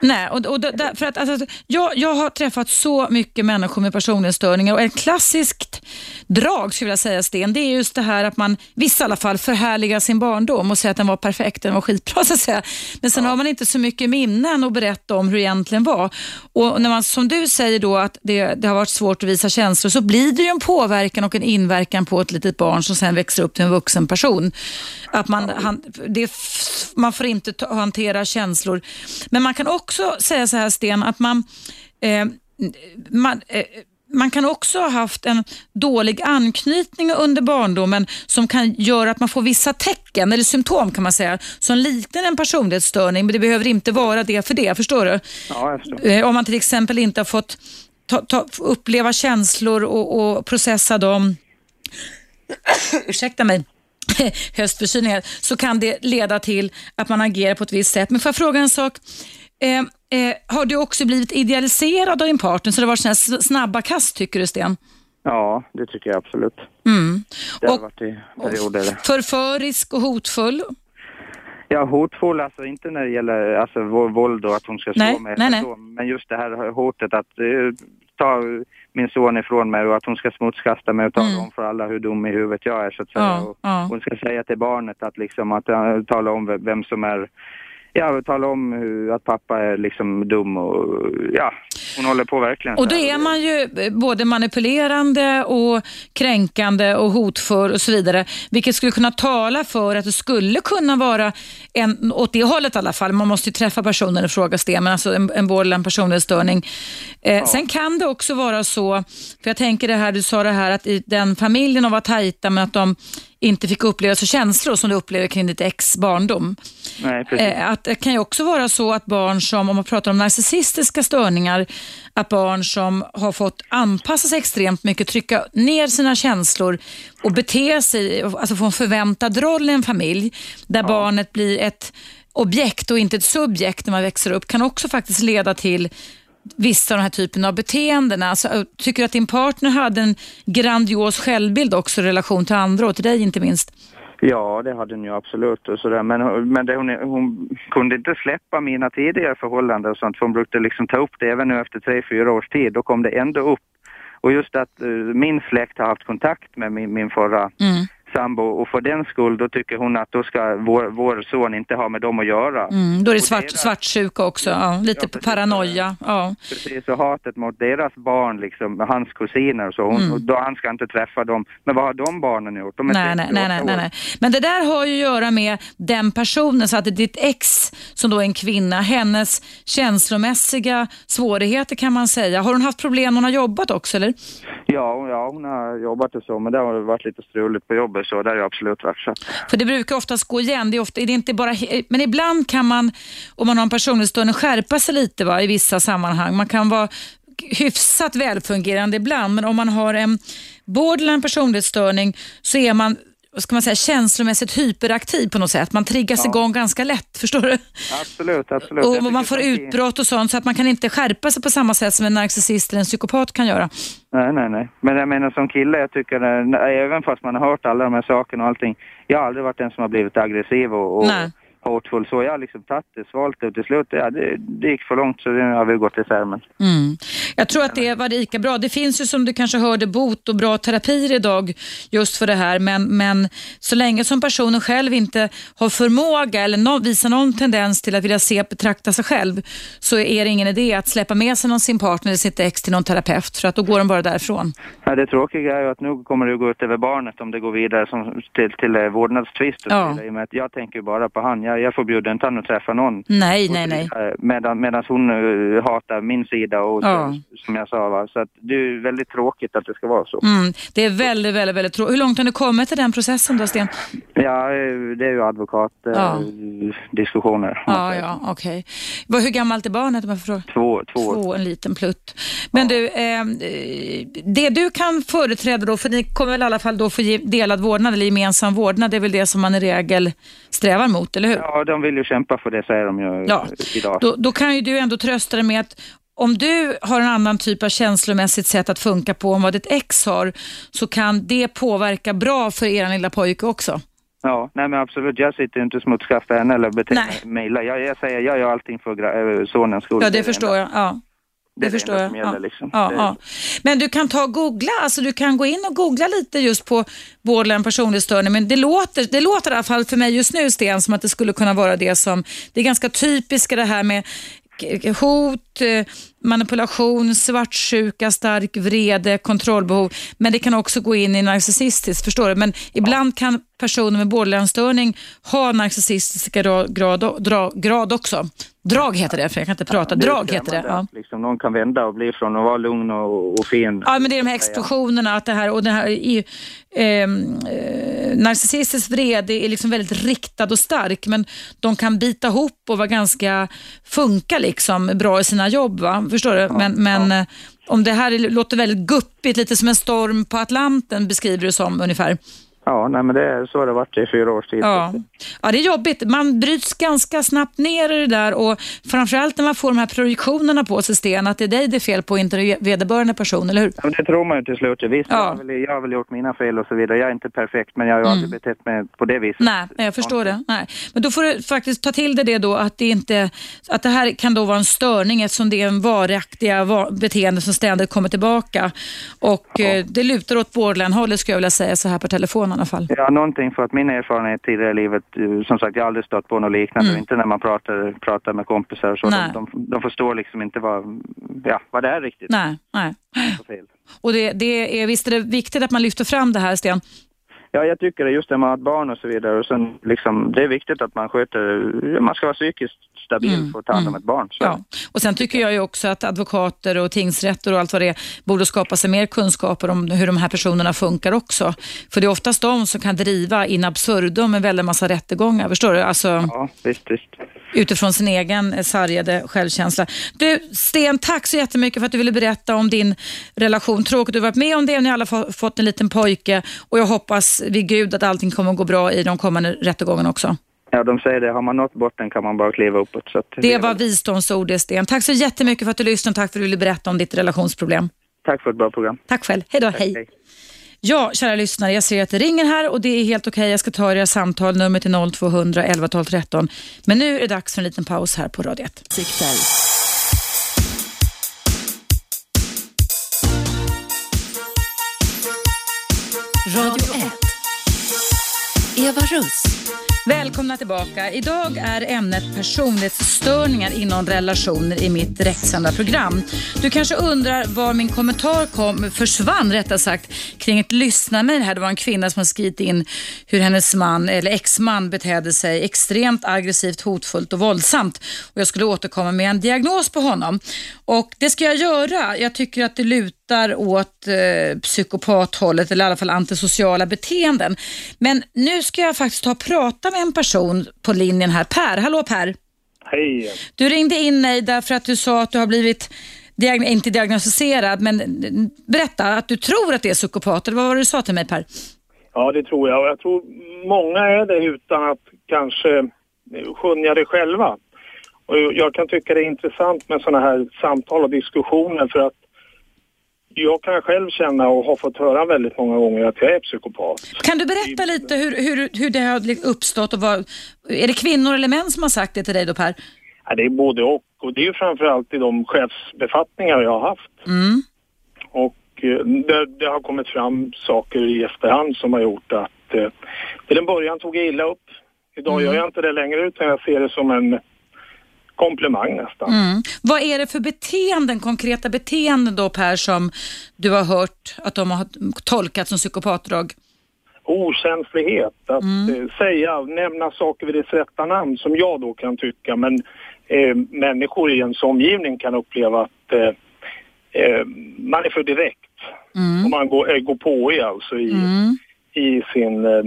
Nej, och, och där, för att alltså, jag, jag har träffat så mycket människor med personlighetsstörningar och ett klassiskt drag skulle jag säga Sten, det är just det här att man, vissa i alla fall, förhärligar sin barndom och säger att den var perfekt, den var skitbra så att säga. Men sen ja. har man inte så mycket minnen att berätta om hur det egentligen var. Och när man, som du säger då att det, det har varit svårt att visa känslor så blir det ju en påverkan och en inverkan på ett litet barn som sen växer upp till en vuxen person. Att man, han, det, man får inte ta, hantera känslor. Men man kan också säga så här Sten, att man, eh, man eh, man kan också ha haft en dålig anknytning under barndomen som kan göra att man får vissa tecken eller symptom kan man säga som liknar en personlighetsstörning men det behöver inte vara det för det, förstår du? Ja, förstår. Eh, om man till exempel inte har fått ta, ta, uppleva känslor och, och processa dem. Ursäkta mig höstförkylningar så kan det leda till att man agerar på ett visst sätt. Men får jag fråga en sak? Eh, eh, har du också blivit idealiserad av din partner så det har varit snabba kast tycker du Sten? Ja, det tycker jag absolut. Mm. Det har och, varit i perioder. Förförisk och hotfull? Ja, hotfull, alltså inte när det gäller alltså, våld och att hon ska slå mig. Nej, nej. Men just det här hotet att uh, ta min son ifrån mig och att hon ska smutskasta mig och tala mm. om för alla hur dum i huvudet jag är så att säga. Ja, ja. Hon ska säga till barnet att liksom att uh, tala om vem som är Ja, tala om hur, att pappa är liksom dum och ja, hon håller på verkligen. Och då är man ju både manipulerande och kränkande och hotfull och så vidare. Vilket skulle kunna tala för att det skulle kunna vara en, åt det hållet i alla fall. Man måste ju träffa personen och fråga det, men alltså en, en borderline personlighetsstörning. Eh, ja. Sen kan det också vara så, för jag tänker det här, du sa det här att i den familjen de var tajta men att de inte fick uppleva så känslor som du upplever kring ditt ex barndom. Nej, precis. Eh, att det kan ju också vara så att barn som, om man pratar om narcissistiska störningar, att barn som har fått anpassa sig extremt mycket, trycka ner sina känslor och bete sig, alltså få en förväntad roll i en familj, där ja. barnet blir ett objekt och inte ett subjekt när man växer upp, kan också faktiskt leda till vissa av den här typen av beteenden. Alltså, tycker du att din partner hade en grandios självbild också i relation till andra och till dig inte minst? Ja, det hade hon ju absolut. Och sådär. Men, men det, hon, hon kunde inte släppa mina tidigare förhållanden och sånt, för hon brukade liksom ta upp det även nu efter tre, fyra års tid. Då kom det ändå upp. Och just att uh, min släkt har haft kontakt med min, min förra mm sambo och för den skull då tycker hon att då ska vår, vår son inte ha med dem att göra. Mm, då är det svart, deras... svartsjuka också, ja, lite ja, paranoia. Ja. Precis, och hatet mot deras barn, liksom, hans kusiner och så, hon, mm. och då, han ska inte träffa dem. Men vad har de barnen gjort? De är nej, nej, nej, nej, nej. Men det där har ju att göra med den personen, så att ditt ex som då är en kvinna, hennes känslomässiga svårigheter kan man säga. Har hon haft problem när hon har jobbat också eller? Ja, ja hon har jobbat och så, men det har varit lite struligt på jobbet så, det har absolut varit så. För det brukar oftast gå igen, det är, ofta, det är inte bara, men ibland kan man, om man har en personlighetsstörning, skärpa sig lite va, i vissa sammanhang. Man kan vara hyfsat välfungerande ibland, men om man har en borderline personlighetsstörning så är man vad ska man säga, känslomässigt hyperaktiv på något sätt. Man triggas ja. igång ganska lätt, förstår du? Absolut, absolut. Och man får utbrott och sånt så att man kan inte skärpa sig på samma sätt som en narcissist eller en psykopat kan göra. Nej, nej, nej. Men jag menar som kille, jag tycker, även fast man har hört alla de här sakerna och allting, jag har aldrig varit den som har blivit aggressiv och, och hotfull. Så jag har liksom tagit det, svalt det och till slut, ja, det, det gick för långt så det har vi gått isär. Men... Mm. Jag tror att det var lika bra. Det finns ju som du kanske hörde bot och bra terapier idag just för det här. Men, men så länge som personen själv inte har förmåga eller no, visar någon tendens till att vilja se betrakta sig själv så är det ingen idé att släppa med sig någon sin partner eller sitt ex till någon terapeut för att då går de bara därifrån. Ja, det tråkiga är ju att nu kommer det att gå ut över barnet om det går vidare som, till, till eh, vårdnadstvist. Ja. Jag tänker bara på han. Jag jag, förbjuder inte han att träffa någon. Nej, nej, nej. Eh, medan, medan hon uh, hatar min sida och ja. så, som jag sa. Va? Så att det är väldigt tråkigt att det ska vara så. Mm, det är väldigt, väldigt, väldigt tråkigt. Hur långt har ni kommit i den processen då, Sten? Ja, det är ju advokatdiskussioner. Ja, ja, ja okej. Okay. Hur gammalt är barnet om jag får fråga? Två, två. Två, en liten plutt. Men ja. du, eh, det du kan företräda då, för ni kommer väl i alla fall då få delad vårdnad eller gemensam vårdnad, det är väl det som man i regel strävar mot, eller hur? Ja, de vill ju kämpa för det, säger de ju ja. idag. Då, då kan ju du ändå trösta dig med att om du har en annan typ av känslomässigt sätt att funka på än vad ditt ex har, så kan det påverka bra för er lilla pojke också. Ja, nej men absolut. Jag sitter inte och smutskastar henne eller beter mig illa. Jag, jag säger, jag gör allting för äh, sonens skull. Ja, det, det förstår jag. Ja. Det, det förstår jag. Gäller, ja. Liksom. Ja, ja. Men du kan ta och googla, alltså du kan gå in och googla lite just på borderline personlighetsstörning. Men det låter, det låter i alla fall för mig just nu Sten som att det skulle kunna vara det som, det är ganska typiskt det här med hot, eh, manipulation, svartsjuka, stark vrede, kontrollbehov. Men det kan också gå in i narcissistiskt, förstår du? Men ibland kan personer med borderline-störning ha narcissistiska grad, grad, grad också. Drag heter det, för jag kan inte prata. Drag heter det. Ja. Liksom, någon kan vända och bli från att vara lugn och, och fin. Ja, men det är de här explosionerna att det här, och det här i, ehm, eh, narcissistisk vrede är liksom väldigt riktad och stark, men de kan bita ihop och vara ganska, funka liksom bra i sina jobb. Va? Förstår du? Men, men. Eh, om det här låter väldigt guppigt, lite som en storm på Atlanten beskriver du som ungefär. Ja, nej, men det, så har det varit i fyra års tid. Ja. ja, det är jobbigt. Man bryts ganska snabbt ner i det där och framförallt när man får de här projektionerna på sig, Sten, att det är dig det är fel på, inte vederbörande person, eller hur? Ja, det tror man ju till slut. Visst, ja. jag, har väl, jag har väl gjort mina fel och så vidare. Jag är inte perfekt, men jag har ju mm. aldrig betett mig på det viset. Nej, jag förstår det. Nej. Men då får du faktiskt ta till dig det då, att det, inte, att det här kan då vara en störning eftersom det är en varaktiga beteende som ständigt kommer tillbaka. Och ja. eh, det lutar åt borderline-hållet skulle jag vilja säga så här på telefonen alla fall. Ja, någonting för att min erfarenhet tidigare i livet, eh, som sagt jag har aldrig stött på något liknande, mm. inte när man pratar, pratar med kompisar och så. De, de, de, förstår liksom inte vad, ja, vad det är riktigt. Nej, nej. Och det, det är, visst är det viktigt att man lyfter fram det här, Sten? Ja, jag tycker det just det med att barn och så vidare. Och sen liksom, det är viktigt att man sköter, man ska vara psykiskt stabil mm. för att ta hand om mm. ett barn. Så. Ja. Och sen tycker jag ju också att advokater och tingsrätter och allt vad det är borde skapa sig mer kunskaper om hur de här personerna funkar också. För det är oftast de som kan driva in absurdum en väldig massa rättegångar, förstår du? Alltså, ja, visst, visst. Utifrån sin egen sargade självkänsla. Du, Sten, tack så jättemycket för att du ville berätta om din relation. Tråkigt att du varit med om det, ni har alla fått en liten pojke och jag hoppas vid Gud att allting kommer att gå bra i de kommande rättegångarna också. Ja, de säger det. Har man nått botten kan man bara kliva uppåt. Så det var visdomsord, Sten. Tack så jättemycket för att du lyssnade och tack för att du ville berätta om ditt relationsproblem. Tack för ett bra program. Tack själv. Hej då. hej. hej. Ja, kära lyssnare, jag ser att det ringer här och det är helt okej. Okay. Jag ska ta era samtal, nummer till 0200 11 12 13. Men nu är det dags för en liten paus här på Radio 1. Radio 1. Eva Russ. Välkomna tillbaka. Idag är ämnet personlighetsstörningar inom relationer i mitt direktsända program. Du kanske undrar var min kommentar kom, försvann rättare sagt, kring ett lyssnarmail här. Det var en kvinna som har skrivit in hur hennes man, eller exman, betedde sig extremt aggressivt, hotfullt och våldsamt. Och jag skulle återkomma med en diagnos på honom. Och det ska jag göra. Jag tycker att det lutar åt eh, psykopathållet, eller i alla fall antisociala beteenden. Men nu ska jag faktiskt ta och prata med en person på linjen här. Per, hallå Per. Hej. Du ringde in mig därför att du sa att du har blivit diag inte diagnostiserad, men berätta att du tror att det är psykopater. Vad var det du sa till mig Per? Ja, det tror jag. Jag tror många är det utan att kanske skönja det själva. Och jag kan tycka det är intressant med sådana här samtal och diskussioner för att jag kan själv känna och har fått höra väldigt många gånger att jag är psykopat. Kan du berätta lite hur, hur, hur det har uppstått och vad, är det kvinnor eller män som har sagt det till dig då Per? Ja, det är både och och det är framförallt i de chefsbefattningar jag har haft. Mm. Och eh, det, det, har kommit fram saker i efterhand som har gjort att eh, till en början tog jag illa upp. Idag mm. gör jag inte det längre utan jag ser det som en komplimang nästan. Mm. Vad är det för beteenden, konkreta beteenden då Per som du har hört att de har tolkat som psykopatdrag? Okänslighet, att mm. eh, säga, nämna saker vid dess rätta namn som jag då kan tycka men eh, människor i ens omgivning kan uppleva att eh, eh man är för direkt. Mm. Och man går, går på i alltså i, mm. i sin eh,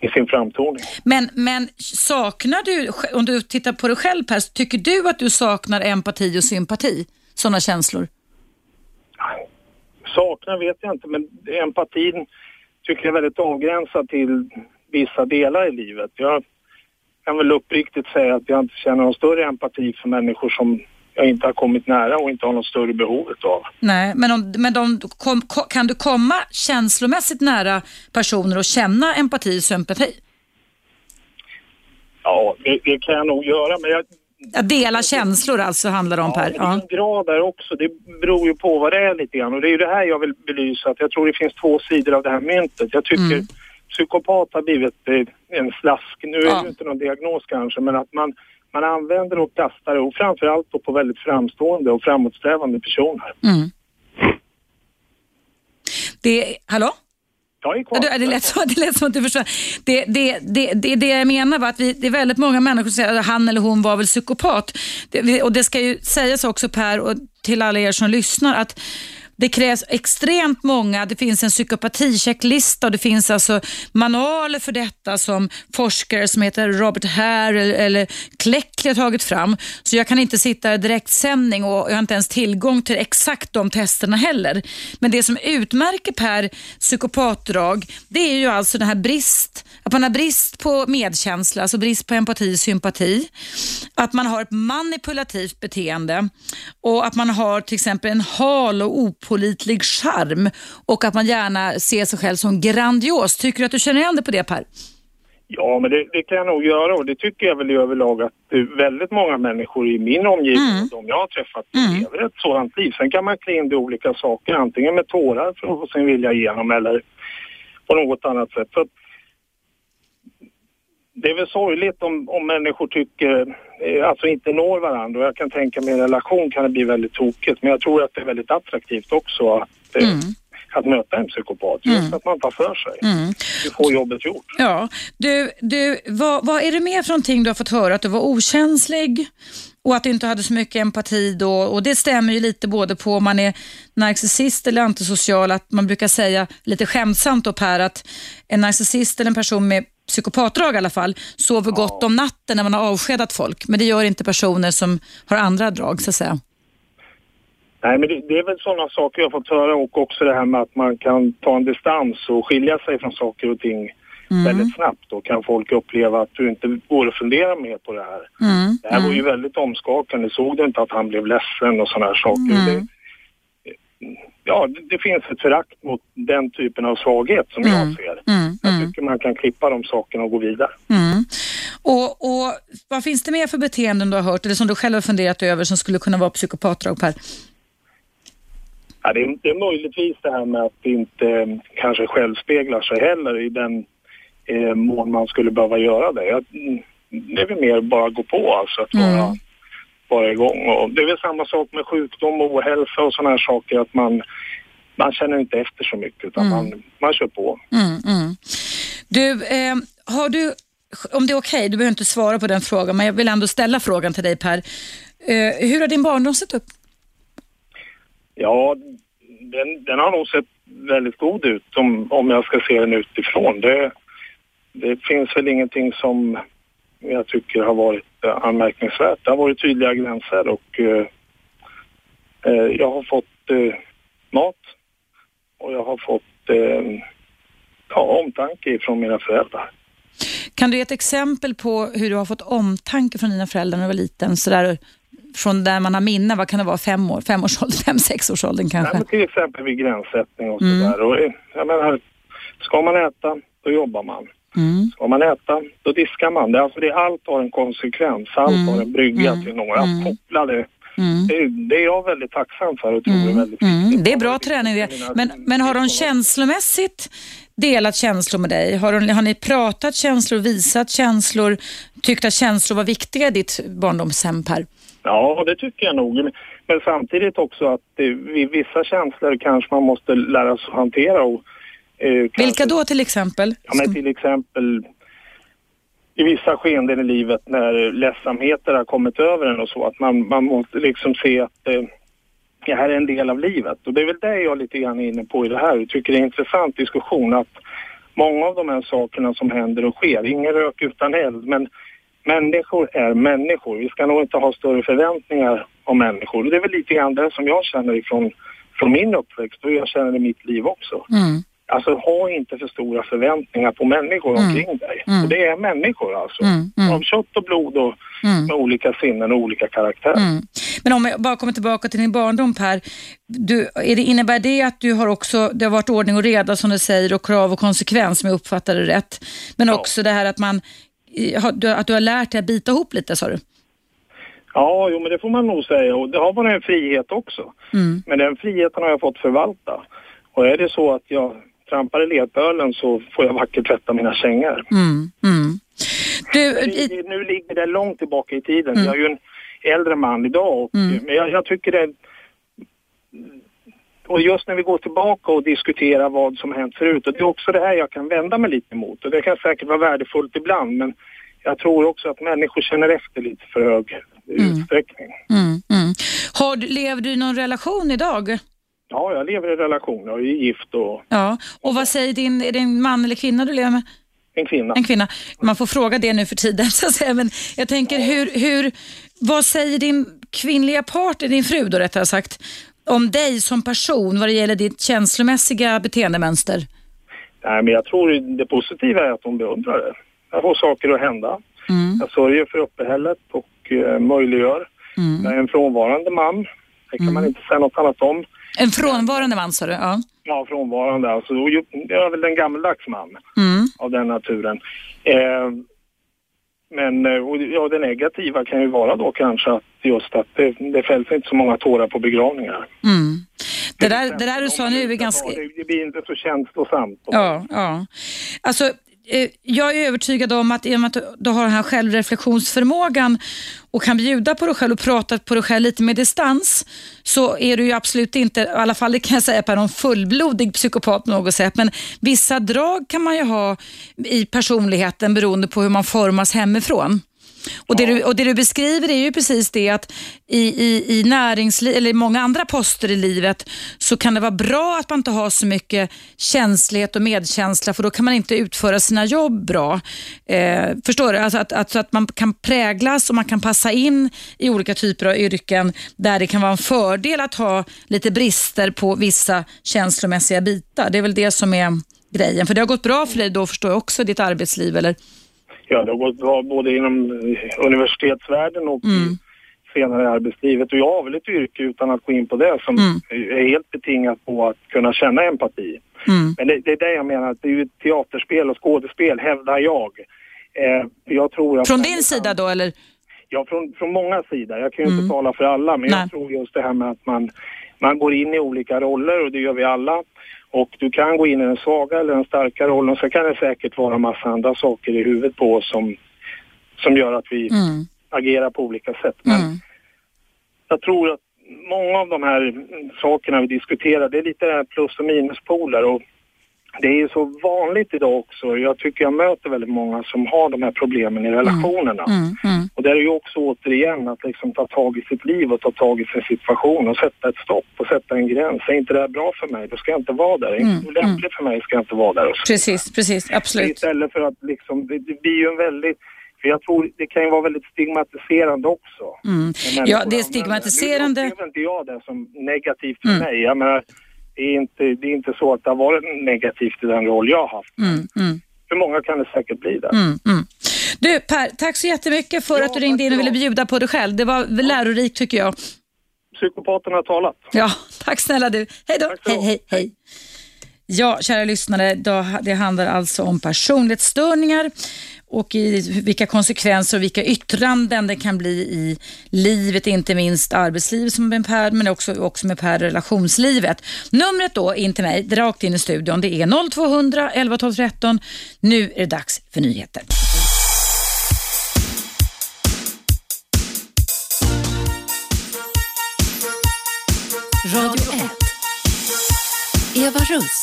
i sin framtoning. Men, men saknar du, om du tittar på dig själv Per, tycker du att du saknar empati och sympati? Sådana känslor? Saknar vet jag inte, men empatin tycker jag är väldigt avgränsad till vissa delar i livet. Jag kan väl uppriktigt säga att jag inte känner någon större empati för människor som jag inte har kommit nära och inte har något större behov av. Nej, men, om, men de, kom, kan du komma känslomässigt nära personer och känna empati och sympati? Ja, det, det kan jag nog göra, men jag... Att dela känslor alltså handlar det om ja, Per? Ja, i grad där också. Det beror ju på vad det är lite grann och det är ju det här jag vill belysa att jag tror det finns två sidor av det här myntet. Jag tycker mm. psykopat har blivit en slask. Nu är ja. det inte någon diagnos kanske, men att man man använder och kastar det och framförallt då på väldigt framstående och framåtsträvande personer. Mm. Det, hallå? Jag är kvar. Det, det, lät som, det lät som att du förstår. Det, det, det, det, det jag menar var att vi, det är väldigt många människor som säger att han eller hon var väl psykopat. Det, och det ska ju sägas också Per och till alla er som lyssnar att det krävs extremt många, det finns en psykopatichecklista och det finns alltså manualer för detta som forskare som heter Robert Hare eller, eller Kleckley har tagit fram. Så jag kan inte sitta i direktsändning och jag har inte ens tillgång till exakt de testerna heller. Men det som utmärker per psykopatdrag, det är ju alltså den här brist, att man har brist på medkänsla, alltså brist på empati och sympati. Att man har ett manipulativt beteende och att man har till exempel en hal och op opolitlig charm och att man gärna ser sig själv som grandios. Tycker du att du känner igen dig på det Per? Ja, men det, det, kan jag nog göra och det tycker jag väl i överlag att väldigt många människor i min omgivning, mm. de jag har träffat, mm. lever ett sådant liv. Sen kan man klä in det olika saker, antingen med tårar för att få sin vilja igenom eller på något annat sätt. Så det är väl sorgligt om, om människor tycker, eh, alltså inte når varandra. Jag kan tänka mig en relation kan det bli väldigt tokigt. Men jag tror att det är väldigt attraktivt också att, eh, mm. att möta en psykopat. Just mm. att man tar för sig. Mm. Du får jobbet gjort. Ja. Du, du, vad, vad är det mer för någonting du har fått höra? Att du var okänslig och att du inte hade så mycket empati då. Och det stämmer ju lite både på om man är narcissist eller antisocial. Att man brukar säga lite skämtsamt då Per att en narcissist eller en person med psykopatdrag i alla fall, sover gott om natten när man har avskedat folk. Men det gör inte personer som har andra drag så att säga. Nej, men det, det, är väl sådana saker jag fått höra och också det här med att man kan ta en distans och skilja sig från saker och ting mm. väldigt snabbt. Då kan folk uppleva att du inte går och funderar mer på det här. Mm. Det här var ju mm. väldigt omskakande. Såg du inte att han blev ledsen och sådana här saker? Mm. Det, ja, det finns ett förakt mot den typen av svaghet som mm. jag ser. Mm. Jag mm. tycker man kan klippa de sakerna och gå vidare. Mm. Och, och Vad finns det mer för beteenden du har hört eller som du själv har funderat över som skulle kunna vara psykopatdrag Per? Ja, det, är, det är möjligtvis det här med att det inte eh, kanske självspeglar sig heller i den eh, mån man skulle behöva göra det. Jag, det är väl mer bara gå på alltså, att vara mm vara igång. Och det är väl samma sak med sjukdom och ohälsa och sådana här saker att man, man känner inte efter så mycket utan mm. man, man kör på. Mm, mm. Du, eh, har du, om det är okej, okay, du behöver inte svara på den frågan men jag vill ändå ställa frågan till dig Per. Eh, hur har din barndom sett upp? Ja, den, den har nog sett väldigt god ut om, om jag ska se den utifrån. Det, det finns väl ingenting som jag tycker har varit anmärkningsvärt. Det har varit tydliga gränser och eh, Eh, jag har fått eh, mat och jag har fått eh, ja, omtanke från mina föräldrar. Kan du ge ett exempel på hur du har fått omtanke från dina föräldrar när du var liten? Så där, från där man har minne, vad kan det vara, fem år, femårsåldern, fem, sexårsåldern kanske? Ja, till exempel vid gränssättning och mm. sådär. Eh, jag menar, ska man äta, då jobbar man. Mm. Ska man äta, då diskar man. Det, alltså det, allt har en konsekvens, allt mm. har en brygga mm. till några mm. kopplade Mm. Det, det, är jag väldigt tacksam för och tror mm. är väldigt mm. viktigt. Det är bra träning det. Men, men har de känslomässigt delat känslor med dig? Har, de, har ni pratat känslor, visat känslor, tyckt att känslor var viktiga i ditt barndomshem Per? Ja, det tycker jag nog. Men samtidigt också att det, vissa känslor kanske man måste lära sig att hantera. Och, eh, Vilka kanske, då till exempel? Ja, men till exempel i vissa skeenden i livet när ledsamheter har kommit över en och så, att man, man måste liksom se att eh, det här är en del av livet. Och det är väl det jag lite grann är inne på i det här. Jag tycker det är en intressant diskussion att många av de här sakerna som händer och sker, ingen rök utan eld, men människor är människor. Vi ska nog inte ha större förväntningar om människor. Det är väl lite grann det som jag känner ifrån från min uppväxt och jag känner i mitt liv också. Mm. Alltså ha inte för stora förväntningar på människor mm. omkring dig. Mm. Och det är människor alltså. Mm. mm. Av kött och blod och mm. med olika sinnen och olika karaktärer. Mm. Men om jag bara kommer tillbaka till din barndom Per. Du, är det, innebär det att du har också, det har varit ordning och reda som du säger och krav och konsekvens om jag uppfattar det rätt. Men ja. också det här att man, att du har lärt dig att bita ihop lite sa du? Ja, jo men det får man nog säga och det har varit en frihet också. Men den friheten har jag fått förvalta. Och är det så att jag trampar i ledbölen så får jag vackert tvätta mina kängor. Mm, mm. Du, i... Nu ligger det långt tillbaka i tiden. Mm. Jag är ju en äldre man idag och, mm. men jag, jag, tycker det och just när vi går tillbaka och diskuterar vad som hänt förut och det är också det här jag kan vända mig lite emot och det kan säkert vara värdefullt ibland men jag tror också att människor känner efter lite för hög mm. utsträckning. Mm, mm. Har, lever du i någon relation idag? Ja, jag lever i relation. Jag är gift och... Ja, och vad säger din, är det en man eller kvinna du lever med? En kvinna. En kvinna. Man får fråga det nu för tiden så att säga. Men jag tänker, hur, hur, vad säger din kvinnliga partner, din fru då rättare sagt, om dig som person vad det gäller ditt känslomässiga beteendemönster? Nej, men jag tror det positiva är att hon beundrar det. Jag får saker att hända. Mm. Jag sörjer för uppehället och uh, möjliggör. Mm. Jag är en frånvarande man. Det kan mm. man inte säga något annat om. En frånvarande man sa du? Ja, ja frånvarande. Alltså, jag är väl en gammeldags man mm. av den naturen. Eh, men eh, och, ja, det negativa kan ju vara då kanske att just att det, det fälls inte så många tårar på begravningar. Mm. Det, där, det där du sa nu är ganska... Det blir inte så känslosamt. Ja, ja. Alltså, Eh, jag är övertygad om att i och med att du har den här självreflektionsförmågan och kan bjuda på dig själv och prata på dig själv lite med distans så är du ju absolut inte, i alla fall det kan jag säga på någon fullblodig psykopat på något sätt, men vissa drag kan man ju ha i personligheten beroende på hur man formas hemifrån. Och det, du, och det du beskriver är ju precis det att i, i, i näringsliv, eller i många andra poster i livet så kan det vara bra att man inte har så mycket känslighet och medkänsla för då kan man inte utföra sina jobb bra. Eh, förstår du? Alltså att, att, att man kan präglas och man kan passa in i olika typer av yrken där det kan vara en fördel att ha lite brister på vissa känslomässiga bitar. Det är väl det som är grejen. För det har gått bra för dig då förstår jag också, ditt arbetsliv, eller? Ja, det har gått bra både inom universitetsvärlden och mm. senare i arbetslivet. Och jag har väl ett yrke, utan att gå in på det, som mm. är helt betingat på att kunna känna empati. Mm. Men det, det, är det jag menar, det är ju teaterspel och skådespel, hävdar jag. Eh, jag tror att från din sida då, eller? Ja, från, från många sidor. Jag kan ju inte mm. tala för alla, men Nej. jag tror just det här med att man, man går in i olika roller och det gör vi alla. Och du kan gå in i den svaga eller den starka rollen och så kan det säkert vara massa andra saker i huvudet på oss som, som gör att vi mm. agerar på olika sätt. Men mm. jag tror att många av de här sakerna vi diskuterar, det är lite plus och minuspoler och det är ju så vanligt idag också. Jag tycker jag möter väldigt många som har de här problemen i relationerna. Mm, mm, mm. Och det är ju också återigen att liksom ta tag i sitt liv och ta tag i sin situation och sätta ett stopp och sätta en gräns. Är inte det här bra för mig, då ska jag inte vara där. Är mm, inte lämpligt för mig, ska jag inte vara där. precis, precis, absolut. Istället för att liksom, det, det blir ju en väldigt För jag tror det kan ju vara väldigt stigmatiserande också. Mm. Ja, det är stigmatiserande. Nu upplever inte jag det som negativt för Mm. mig. Jag menar, det är, inte, det är inte så att det har varit negativt i den roll jag har haft. Mm, mm, För många kan det säkert bli det. mm, mm. Du Per, tack så jättemycket för Ja, att du ringde in och ville bjuda på dig själv. Det var lärorikt tycker jag. Psykopaten har talat. Ja, tack snälla du. Hej då. Hej, hej, hej. Ja, kära lyssnare, det handlar alltså om personlighetsstörningar och i vilka konsekvenser och vilka yttranden det kan bli i livet, inte minst arbetslivet som med Per, men också, också med Per relationslivet. Numret då in till mig, rakt in i studion, det är 0200 11 12 13. Nu är det dags för nyheter. Radio Eva Russ.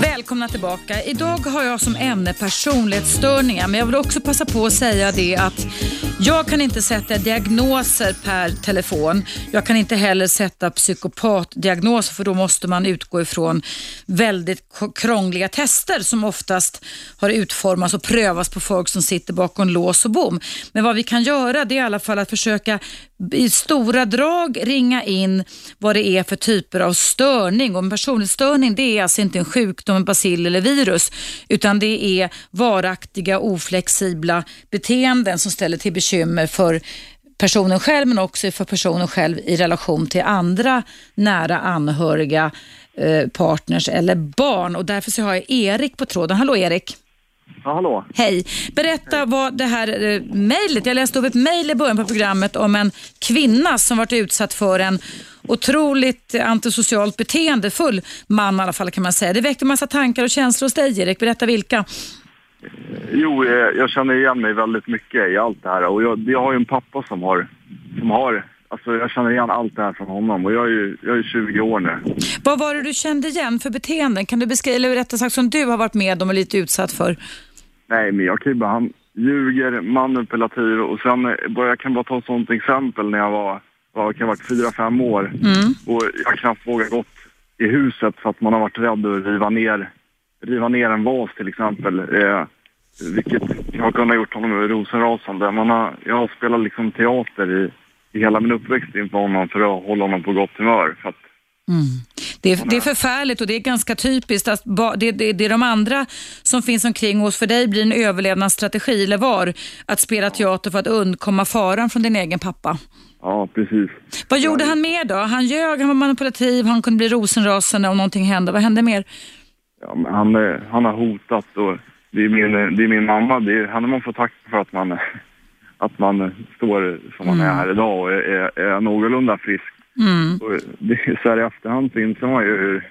Välkomna tillbaka. Idag har jag som ämne personlighetsstörningar men jag vill också passa på att säga det att jag kan inte sätta diagnoser per telefon. Jag kan inte heller sätta psykopatdiagnoser för då måste man utgå ifrån väldigt krångliga tester som oftast har utformats och prövats på folk som sitter bakom lås och bom. Men vad vi kan göra det är i alla fall att försöka i stora drag ringa in vad det är för typer av störning. Och en personlighetsstörning det är alltså inte en sjukdom, en bacill eller virus utan det är varaktiga oflexibla beteenden som ställer till bekymmer för personen själv men också för personen själv i relation till andra nära anhöriga, eh, partners eller barn. Och därför så har jag Erik på tråden. Hallå Erik! Ja, hallå. Hej! Berätta vad det här eh, mejlet, jag läste upp ett mejl i början på programmet om en kvinna som varit utsatt för en otroligt antisocialt beteendefull man i alla fall kan man säga. Det väckte massa tankar och känslor hos dig Erik, berätta vilka. Jo, eh, jag känner igen mig väldigt mycket i allt det här. Och jag, jag har ju en pappa som har, som har, alltså jag känner igen allt det här från honom. Och jag är ju, jag är 20 år nu. Vad var det du kände igen för beteenden? Kan du beskriva, eller rättare sagt som du har varit med om och lite utsatt för? Nej, men jag kan ju bara, han ljuger, manipulativ och sen, eh, bara, jag kan bara ta ett sånt exempel när jag var, vad kan ha varit, fyra, fem år. Mm. Och jag knappt vågat gått i huset för att man har varit rädd att riva ner, riva ner en vas till exempel. Eh, vilket jag har kunnat gjort honom rosenrasande. Man har, jag har spelat liksom teater i hela min uppväxt inför honom för att hålla honom på gott humör. För att, Det är, det är förfärligt och det är ganska typiskt att ba, det, det, det är de andra som finns omkring oss. För dig blir en överlevnadsstrategi, eller var, att spela teater för att undkomma faran från din egen pappa. ja, precis. Vad gjorde han mer då? Han ljög, han var manipulativ, han kunde bli rosenrasande om någonting hände. Vad hände mer? Ja, men han, eh, han har hotat och det är min, det är min mamma. Är, henne man får tacka för att man, att man står som man är här idag och är, är, någorlunda frisk. Mm. Och det, så här i efterhand så inser man ju hur,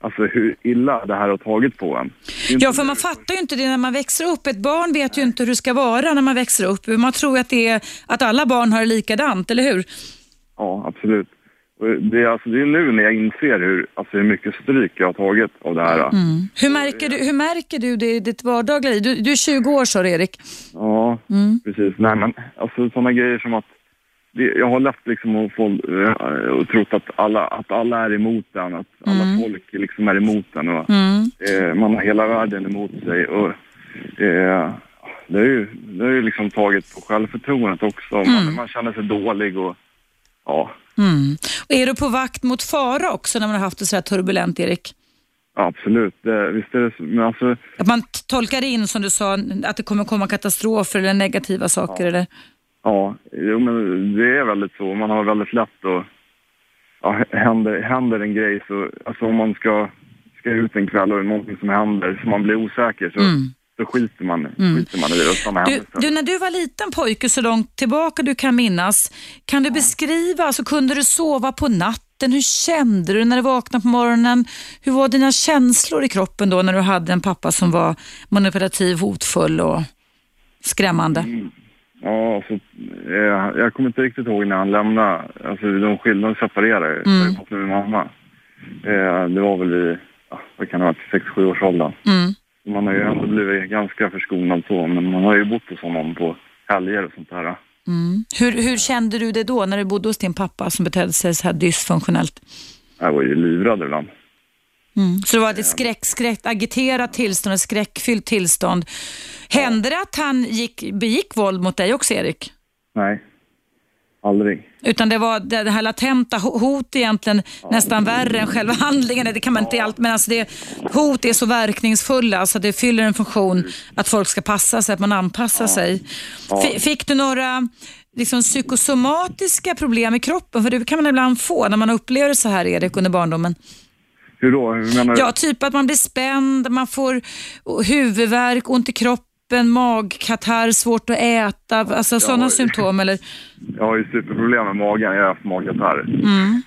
alltså hur illa det här har tagit på en. Ja, för man fattar ju inte det när man växer upp. Ett barn vet ju inte hur det ska vara när man växer upp. Man tror att, det är, att alla barn har det likadant, eller hur? Ja, absolut. Det är, alltså, det är nu när jag inser hur, alltså, hur mycket stryk jag har tagit av det här. Mm. Hur, märker du, hur märker du det i ditt vardagliga liv? Du, du är 20 år sa Erik. Ja, Mm. precis. Nej, men alltså sådana grejer som att det, jag har lätt liksom att få, eh, och trott att alla, att alla är emot den, att alla folk liksom är emot den och Mm. eh, man har hela världen emot sig. Och, eh, det har ju, det har ju liksom tagit på självförtroendet också. Man, man känner sig dålig och ja, Mm. Och är du på vakt mot fara också när man har haft det så här turbulent, Erik? absolut. Det, visst är det så. Men alltså, Att man tolkar in, som du sa, att det kommer komma katastrofer eller negativa saker? Eller? Ja, jo, men det är väldigt så. Man har väldigt lätt att... Ja, händer, händer en grej så... Alltså om man ska, ska ut en kväll och det är någonting som händer så man blir osäker så, så skiter, man, skiter man i det. Du, du, när du var liten pojke, så långt tillbaka du kan minnas, kan du beskriva, alltså, kunde du sova på natten? Hur kände du när du vaknade på morgonen? Hur var dina känslor i kroppen då när du hade en pappa som var manipulativ, hotfull och skrämmande? Ja, alltså, eh, jag kommer inte riktigt ihåg när han lämnade. Alltså de skilde, de separerade. Mm. Jag med mamma. Eh, det var väl i, ja, vad kan det ha varit, 6-7 års åldern. Mm. Man har ju ändå blivit ganska förskonad så, men man har ju bott hos honom på helger och sånt där. Mm. Hur, hur kände du det då när du bodde hos din pappa som betedde sig så här dysfunktionellt? Jag var ju livrädd ibland. Mm. Så det var ett skräck, skräck, agiterat tillstånd, ett skräckfyllt tillstånd. Hände det att han gick, begick våld mot dig också, Erik? Nej, aldrig. Utan det var det här latenta ho- hot egentligen nästan värre än själva handlingen. Det kan man inte allt, men alltså det, hot är så verkningsfulla så det fyller en funktion att folk ska passa sig, att man anpassar sig. F- fick du några liksom, psykosomatiska problem i kroppen? För det kan man ibland få när man upplever det så här, Erik, under barndomen. Hur då? Hur menar du? Ja, typ att man blir spänd, man får huvudvärk, ont i kroppen, magkatarr, svårt att äta, alltså sådana symptom. Eller? Jag har ju superproblem med magen. Jag har haft magkatarr. Mm.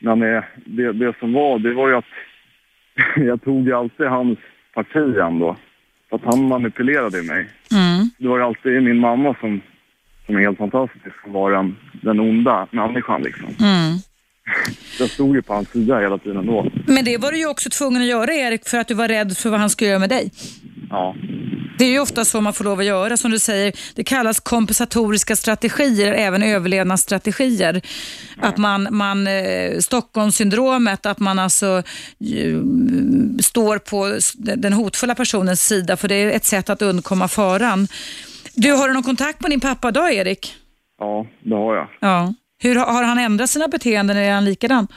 Men eh, det, det som var, det var ju att jag tog ju alltid hans parti ändå. För att han manipulerade mig. Mm. Det var ju alltid min mamma som, som är helt fantastisk, som var den, den onda människan liksom. Mm. Jag stod ju på hans sida hela tiden då. Men det var du ju också tvungen att göra Erik för att du var rädd för vad han skulle göra med dig. Ja. Det är ju ofta så man får lov att göra. Som du säger, det kallas kompensatoriska strategier, även överlevnadsstrategier. Att man, man eh, Stockholmssyndromet, att man alltså står på den hotfulla personens sida, för det är ett sätt att undkomma faran. Du, har du någon kontakt med din pappa idag, Erik? Ja, det har jag. Ja. Hur har han ändrat sina beteenden? Är han likadan?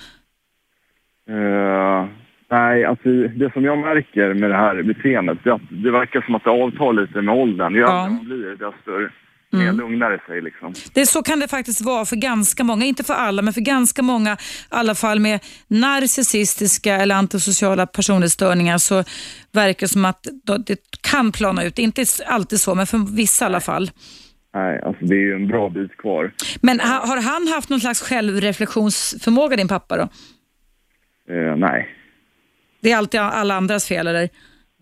Eh, nej, alltså det som jag märker med det här beteendet, det, är att det verkar som att det avtar lite med åldern. Ju Ja. äldre man blir, desto mer lugnare sig liksom. Det, så kan det faktiskt vara för ganska många, inte för alla, men för ganska många, i alla fall med narcissistiska eller antisociala personlighetsstörningar, så verkar det som att det kan plana ut. Inte alltid så, men för vissa i alla fall. Nej, alltså det är ju en bra bit kvar. Men ha, har han haft någon slags självreflektionsförmåga, din pappa? då? Eh, nej, Det är alltid alla andras fel, eller?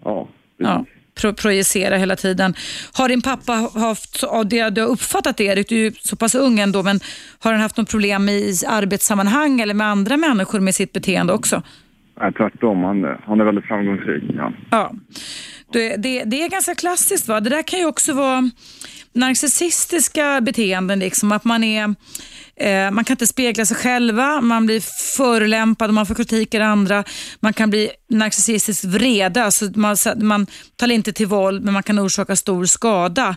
ja. Ja, pro projicera hela tiden. Har din pappa haft, av det du har uppfattat Erik, du är ju så pass ung ändå, men har han haft något problem i arbetssammanhang eller med andra människor med sitt beteende också? Nej, tvärtom. Han, han är väldigt framgångsrik. Ja. Ja. Det, det, det är ganska klassiskt. Va? Det där kan ju också vara narcissistiska beteenden, liksom, att man är eh, man kan inte spegla sig själva, man blir förolämpad och man får kritik av andra. Man kan bli narcissistiskt vreda, alltså man, man tar inte till våld men man kan orsaka stor skada.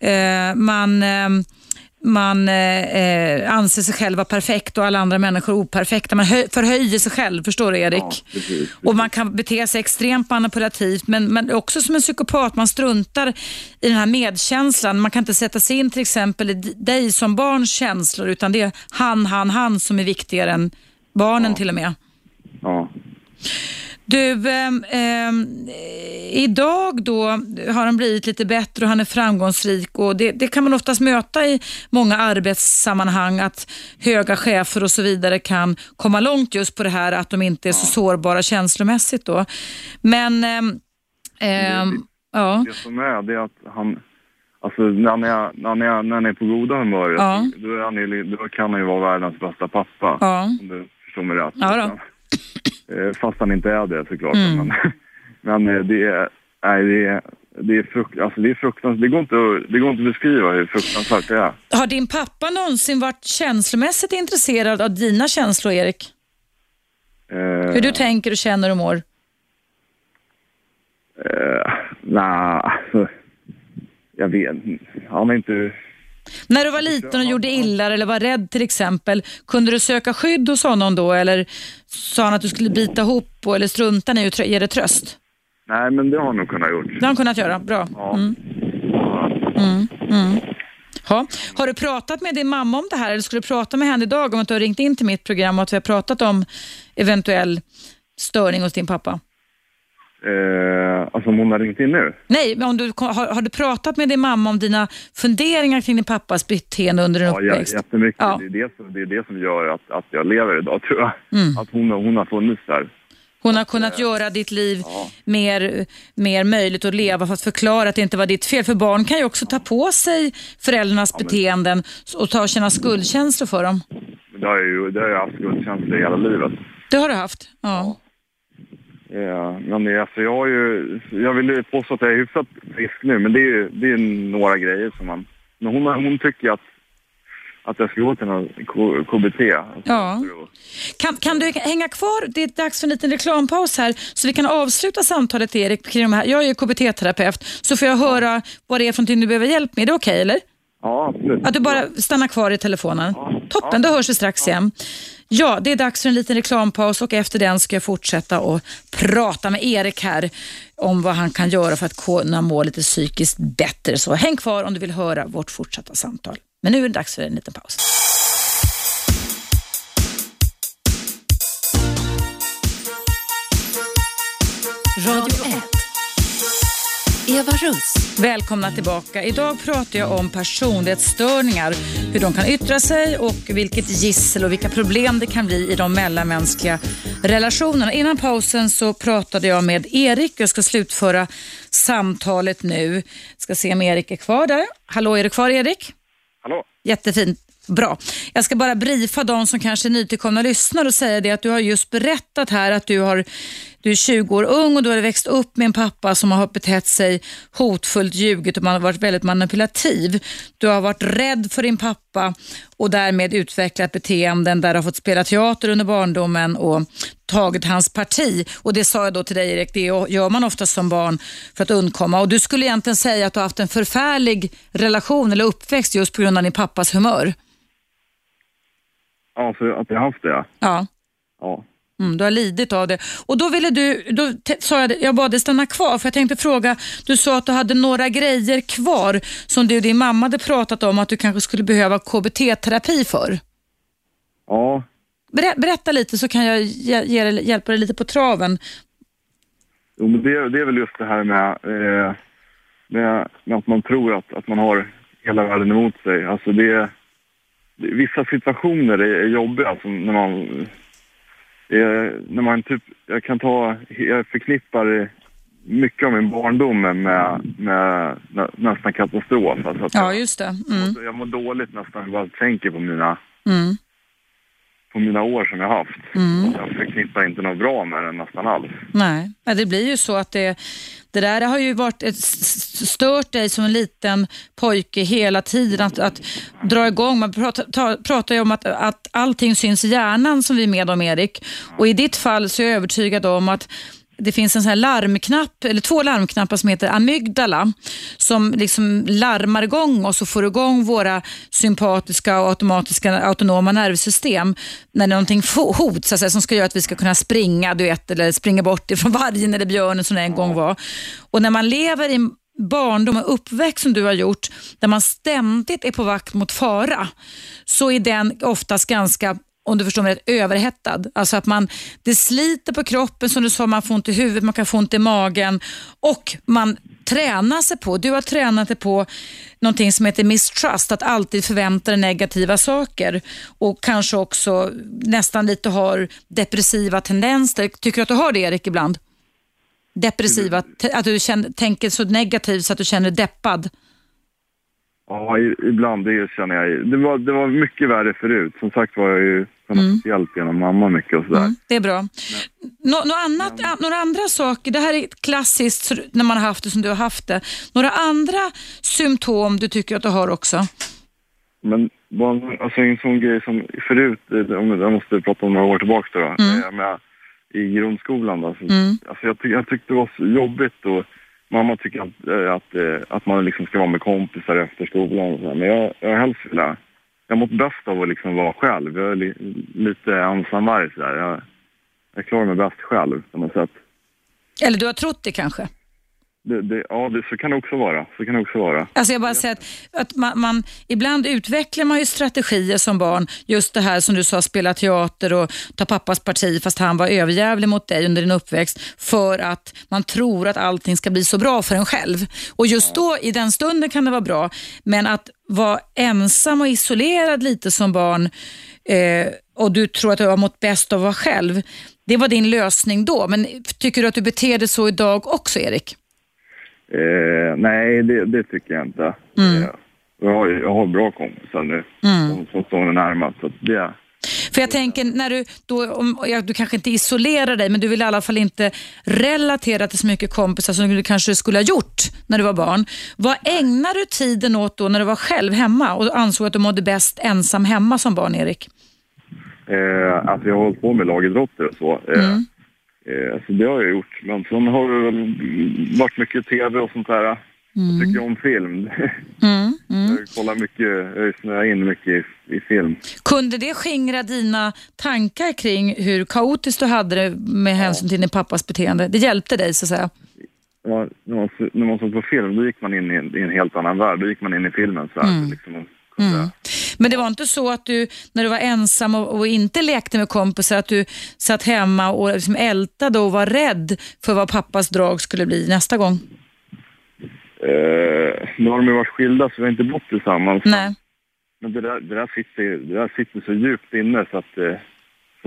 Eh, man ehm, man eh, eh, anser sig själv vara perfekt och alla andra människor operfekta. Man hö- förhöjer sig själv, förstår du Erik? Ja, precis, Och man kan bete sig extremt manipulativt, men, men också som en psykopat. Man struntar i den här medkänslan. Man kan inte sätta sig in till exempel i dig som barns känslor, utan det är han, han, han som är viktigare än barnen till och med. ja. Du, ehm, idag då har han blivit lite bättre och han är framgångsrik och det, det kan man oftast möta i många arbetssammanhang att höga chefer och så vidare kan komma långt just på det här att de inte är så sårbara känslomässigt då. Men, ehm, ja. Det som är, det är att han... Alltså när han är, när han är, när han är på goda humöret, Ja. då, är han ju, då kan han ju vara världens bästa pappa. Ja. Om du förstår mig rätt. Ja då. Eh, Fast han inte är det såklart. Mm. Men, men eh, det är... Nej, det är... Det är, frukt, alltså det är fruktansvärt. Det går, inte att, det går inte att beskriva hur fruktansvärt det är. Har din pappa någonsin varit känslomässigt intresserad av dina känslor, Erik? Eh, Hur du tänker och känner och mår? Eh, Nej, alltså... Jag vet Han är inte... När du var liten och gjorde illa eller var rädd till exempel, kunde du söka skydd hos honom då eller sa han att du skulle bita ihop och, eller strunta i och ge dig tröst? Nej, men det har han nog kunnat gjort. Det har han kunnat göra, bra. Ja. Mm. Ha. Har du pratat med din mamma om det här eller skulle du prata med henne idag om att du har ringt in till mitt program och att vi har pratat om eventuell störning hos din pappa? Eh, alltså om hon har ringt in nu? Nej, men om du, har, har du pratat med din mamma om dina funderingar kring din pappas beteende under din Ja, uppväxt? jättemycket. Ja. Det, är det, som, det är det som gör att, att jag lever idag, tror jag. Mm. Att hon, hon har funnits där. Hon har kunnat göra ditt liv mer, mer möjligt att leva för att förklara att det inte var ditt fel. För barn kan ju också ta på sig föräldrarnas beteenden och ta och känna skuldkänslor för dem. Det har jag ju det har jag haft skuldkänslor hela livet. Det har du haft? Ja. Ja, men alltså jag har ju... Jag vill ju påstå att jag är hyfsat frisk nu, men det är ju det är några grejer som man... Men hon, hon tycker att, att jag ska gå till någon K- KBT. Ja. Kan, kan du hänga kvar? Det är dags för en liten reklampaus här så vi kan avsluta samtalet Erik kring de här. Jag är ju KBT-terapeut så får jag höra vad det är för någonting du behöver hjälp med. Är det okej eller? Ja, absolut. Att du bara stannar kvar i telefonen. Toppen, då hörs vi strax igen. Ja, det är dags för en liten reklampaus och efter den ska jag fortsätta och prata med Erik här om vad han kan göra för att kunna må lite psykiskt bättre. Så häng kvar om du vill höra vårt fortsatta samtal. Men nu är det dags för en liten paus. Radio 1. Eva Russ. Välkomna tillbaka. Idag pratar jag om personlighetsstörningar, hur de kan yttra sig och vilket gissel och vilka problem det kan bli i de mellanmänskliga relationerna. Innan pausen så pratade jag med Erik. Jag ska slutföra samtalet nu. Ska se om Erik är kvar där. Hallå, är du kvar Erik? Hallå? Jättefint. Bra. Jag ska bara briefa de som kanske är nytillkomna lyssnare och säga det att du har just berättat här att du, har, du är 20 år ung och du har växt upp med en pappa som har betett sig hotfullt, ljugit och man har varit väldigt manipulativ. Du har varit rädd för din pappa och därmed utvecklat beteenden där du har fått spela teater under barndomen och tagit hans parti. Och Det sa jag då till dig Erik, det gör man ofta som barn för att undkomma. Och Du skulle egentligen säga att du har haft en förfärlig relation eller uppväxt just på grund av din pappas humör. Ja, för att jag haft det, ja. Ja. ja. Mm, du har lidit av det. Och då ville du, då sa jag, jag bad dig stanna kvar för jag tänkte fråga, du sa att du hade några grejer kvar som du och din mamma hade pratat om att du kanske skulle behöva KBT-terapi för. Ja, Berä, berätta lite så kan jag ge, hjälpa dig lite på traven. jo, men det, det är väl just det här med, eh, med, med att man tror att, att man har hela världen emot sig. Alltså det, det vissa situationer är, är jobbiga, som när man, eh, när man typ, jag kan ta, jag förknippar mycket av min barndom med, med, nä, nästan katastrof. Alltså Ja, just det. Mm, jag mår dåligt nästan bara tänker på mina, mm, på mina år som jag haft. mm. Jag förknippar inte något bra med det nästan alls. Nej, Ja, det blir ju så att det, det där har ju varit ett, stört dig som en liten pojke hela tiden att, att dra igång. Man pratar, ta, pratar ju om att, att allting syns i hjärnan som vi är med om Erik. Och i ditt fall så är jag övertygad om att det finns en sån här larmknapp, eller två larmknappar som heter amygdala som liksom larmar igång oss och får igång våra sympatiska och automatiska autonoma nervsystem när någonting fo- hotas, alltså, som ska göra att vi ska kunna springa, du vet, eller springa bort ifrån vargen eller björnen som det en gång var. Och när man lever i barndom och uppväxt som du har gjort, där man ständigt är på vakt mot fara, så är den oftast ganska om du förstår mig rätt, överhettad. Alltså att man, det sliter på kroppen, som du sa, man får ont i huvudet, man kan få ont i magen och man tränar sig på, du har tränat dig på någonting som heter mistrust, att alltid förvänta dig negativa saker och kanske också nästan lite har depressiva tendenser. Tycker du att du har det Erik ibland? Depressiva, att du känner, tänker så negativt så att du känner dig deppad? Ja, ibland det känner jag. Det var, det var mycket värre förut. Som sagt var jag ju kunnat Mm. hjälp genom mamma mycket och sådär. Mm, det är bra. Nå, något annat, a- några andra saker, det här är klassiskt när man har haft det som du har haft det. Några andra symptom du tycker att du har också? Men bara, alltså en sån grej som förut, eh, jag måste prata om några år tillbaka då, Mm. eh, med, i grundskolan då. Så, Mm. alltså jag, ty, jag tyckte det var så jobbigt och mamma tycker att, eh, att, eh, att man liksom ska vara med kompisar efter skolan och så här. Men jag, jag har helst velat, jag har mått bäst av att liksom vara själv. Jag är li, lite ensamvarg sådär. Jag, jag klarar mig bäst själv på något sätt. Eller du har trott det kanske? Det, det, ja, det, så kan det också vara. Så kan det också vara. Alltså jag bara säger att, att man, man, ibland utvecklar man ju strategier som barn. Just det här som du sa, spela teater och ta pappas parti fast han var överjävlig mot dig under din uppväxt. För att man tror att allting ska bli så bra för en själv. Och just då, i den stunden kan det vara bra. Men att vara ensam och isolerad lite som barn eh, och du tror att du har mått bäst av att vara själv. Det var din lösning då. Men tycker du att du beter dig så idag också, Erik? Eh, nej, det, det tycker jag inte. Mm. Eh, jag, har, jag har bra kompisar nu Mm. som, står mig närmast. Så det, För jag tänker, när du, då, om, ja, du kanske inte isolerar dig, men du vill i alla fall inte relatera till så mycket kompisar som du kanske skulle ha gjort när du var barn. Vad ägnar du tiden åt då när du var själv hemma och ansåg att du mådde bäst ensam hemma som barn, Erik? Eh, att jag har hållit på med lagidrotter och så. Eh, Mm. Eh, så det har jag gjort. Men sen har det väl varit mycket tv och sånt där. Jag tycker om film. Mm. Mm. jag kollar mycket, jag snöar in mycket i, i film. Kunde det skingra dina tankar kring hur kaotiskt du hade det med hänsyn till din pappas beteende? Det hjälpte dig så att säga? Ja, när, man, när man såg på film, då gick man in i en, i en helt annan värld. Då gick man in i filmens värld. Liksom, och kunde, Mm. Men det var inte så att du, när du var ensam och, och inte lekte med kompisar, att du satt hemma och liksom ältade och var rädd för vad pappas drag skulle bli nästa gång? Eh, nu har de ju varit skilda så vi har inte bott tillsammans. Nej. Men det där, det, där sitter, det där sitter så djupt inne så att eh,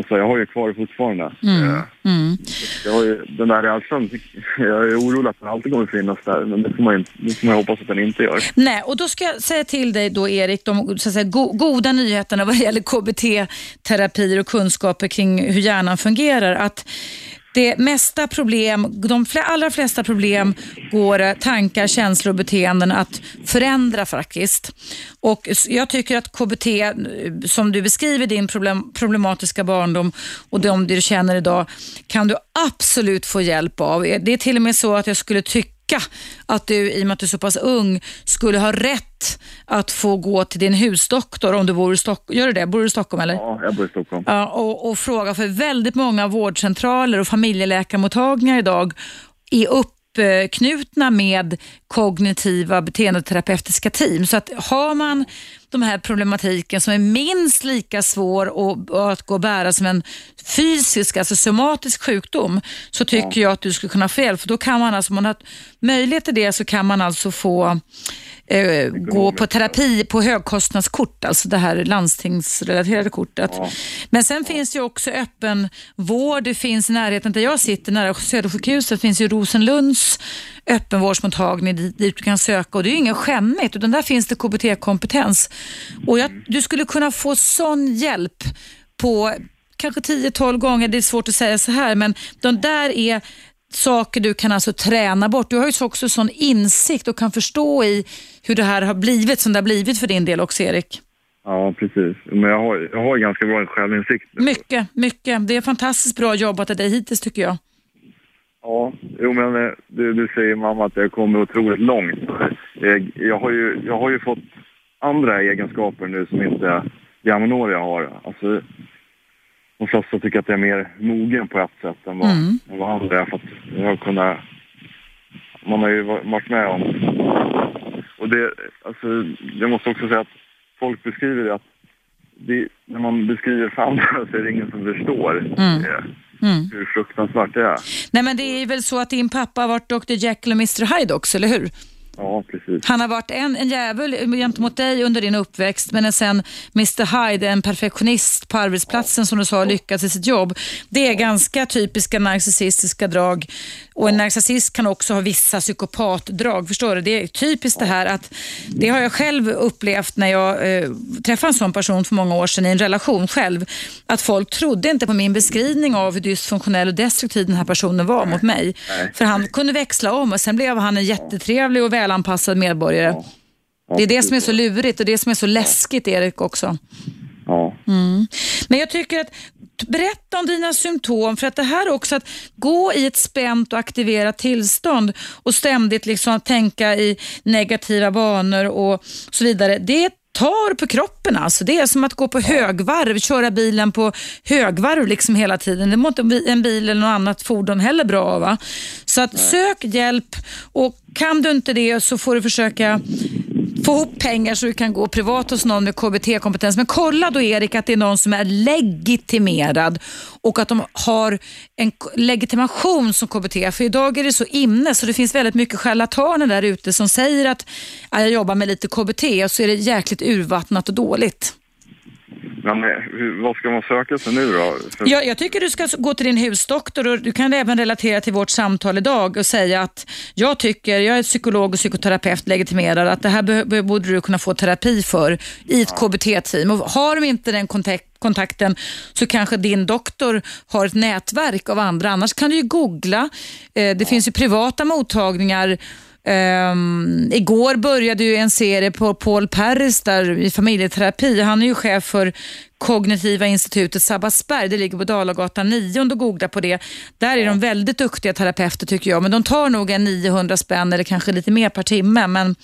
sagt, jag har ju kvar det fortfarande. Eh, Mm. jag har ju, den där rädslan, jag är orolig att den alltid kommer finnas där. Men det får man, det får man hoppas att den inte gör. Nej, och då ska jag säga till dig då Erik, de så att säga, go goda nyheterna vad gäller KBT-terapier och kunskaper kring hur hjärnan fungerar. Att det mesta problem, de allra flesta problem går eh, tankar, känslor och beteenden att förändra faktiskt. Och jag tycker att KBT, eh, som du beskriver din problem, problematiska barndom och de du känner idag, kan du absolut få hjälp av. Eh, det är till och med så att jag skulle tycka att du, i och med att du är så pass ung, skulle ha rätt att få gå till din husdoktor om du bor i Stockholm. Gör du det? Bor du i Stockholm eller? Ja, jag bor i Stockholm. Ja, och, och fråga för väldigt många vårdcentraler och familjeläkarmottagningar idag är uppknutna med kognitiva beteendeterapeutiska team. Så att har man de här problematiken som är minst lika svår att gå och bära som en fysisk, alltså somatisk sjukdom, så tycker jag att du skulle kunna få hjälp. För då kan man alltså, man har möjlighet till det så kan man alltså få eh, gå på terapi på högkostnadskort, alltså det här landstingsrelaterade kortet. Men sen finns ju också öppen vård. Det finns i närheten där jag sitter, nära Södersjukhuset, finns ju Rosenlunds öppenvårdsmottagning dit, dit du kan söka och det är ju inget skämmigt utan där finns det KBT-kompetens. Och jag, du skulle kunna få sån hjälp på kanske 10-12 gånger, det är svårt att säga så här, men de där är saker du kan alltså träna bort. Du har ju också sån insikt och kan förstå i hur det här har blivit som det har blivit för din del också Erik. Ja, precis. Men jag har, jag har ganska bra självinsikt. Mycket, mycket. Det är fantastiskt bra jobbat av dig hittills tycker jag. Ja, jo men eh, du, du säger mamma att jag kommer otroligt långt. Jag, jag, har ju, jag har ju fått andra egenskaper nu som inte jämnåriga har. Alltså, de flesta tycker att jag är mer mogen på ett sätt än vad, Mm. än vad andra är. För att jag har kunnat, man har ju va- varit med om... Och det, alltså, jag måste också säga att folk beskriver det att det, när man beskriver för andra så är det ingen som förstår Mm. eh, Mm. hur fruktansvärt det är. Nej men det är väl så att din pappa har varit Dr Jekyll och Mr Hyde också, eller hur? Ja, precis. Han har varit en, en jävel gentemot dig under din uppväxt men sen Mr Hyde, en perfektionist på arbetsplatsen som du sa, lyckats i sitt jobb. Det är ganska typiska narcissistiska drag och en narcissist kan också ha vissa psykopatdrag. Förstår du? Det är typiskt det här att, det har jag själv upplevt när jag eh, träffade en sån person för många år sedan i en relation själv, att folk trodde inte på min beskrivning av hur dysfunktionell och destruktiv den här personen var mot mig. För han kunde växla om och sen blev han en jättetrevlig och välanpassad medborgare. Ja, Det är det som är så lurigt och det som är så läskigt Erik också. Ja. Men jag tycker att berätta om dina symptom för att det här också att gå i ett spänt och aktiverat tillstånd och ständigt liksom tänka i negativa banor och så vidare. Det tar på kroppen alltså. Det är som att gå på högvarv, köra bilen på högvarv liksom hela tiden. Det mår inte en bil eller något annat fordon heller bra av. Så att sök hjälp och kan du inte det så får du försöka få ihop pengar så du kan gå privat hos någon med KBT-kompetens. Men kolla då Erik att det är någon som är legitimerad och att de har en legitimation som KBT. För idag är det så inne så det finns väldigt mycket charlataner där ute som säger att jag jobbar med lite KBT och så är det jäkligt urvattnat och dåligt. Men vad ska man söka sig nu då? För, Jag, tycker du ska gå till din husdoktor och du kan även relatera till vårt samtal idag och säga att jag tycker, jag är psykolog och psykoterapeut, legitimerad, att det här borde du kunna få terapi för i ett KBT-team. Och har de inte den kontakt, kontakten så kanske din doktor har ett nätverk av andra. Annars kan du ju googla. Eh, det finns ju privata mottagningar Um, igår började ju en serie på Paul Perris där i familjeterapi. Han är ju chef för Kognitiva institutet Sabbatsberg. Det ligger på Dalagatan 9 om du googlar på det. Där är de väldigt duktiga terapeuter tycker jag, men de tar nog en 900 spänn eller kanske lite mer per timme. Men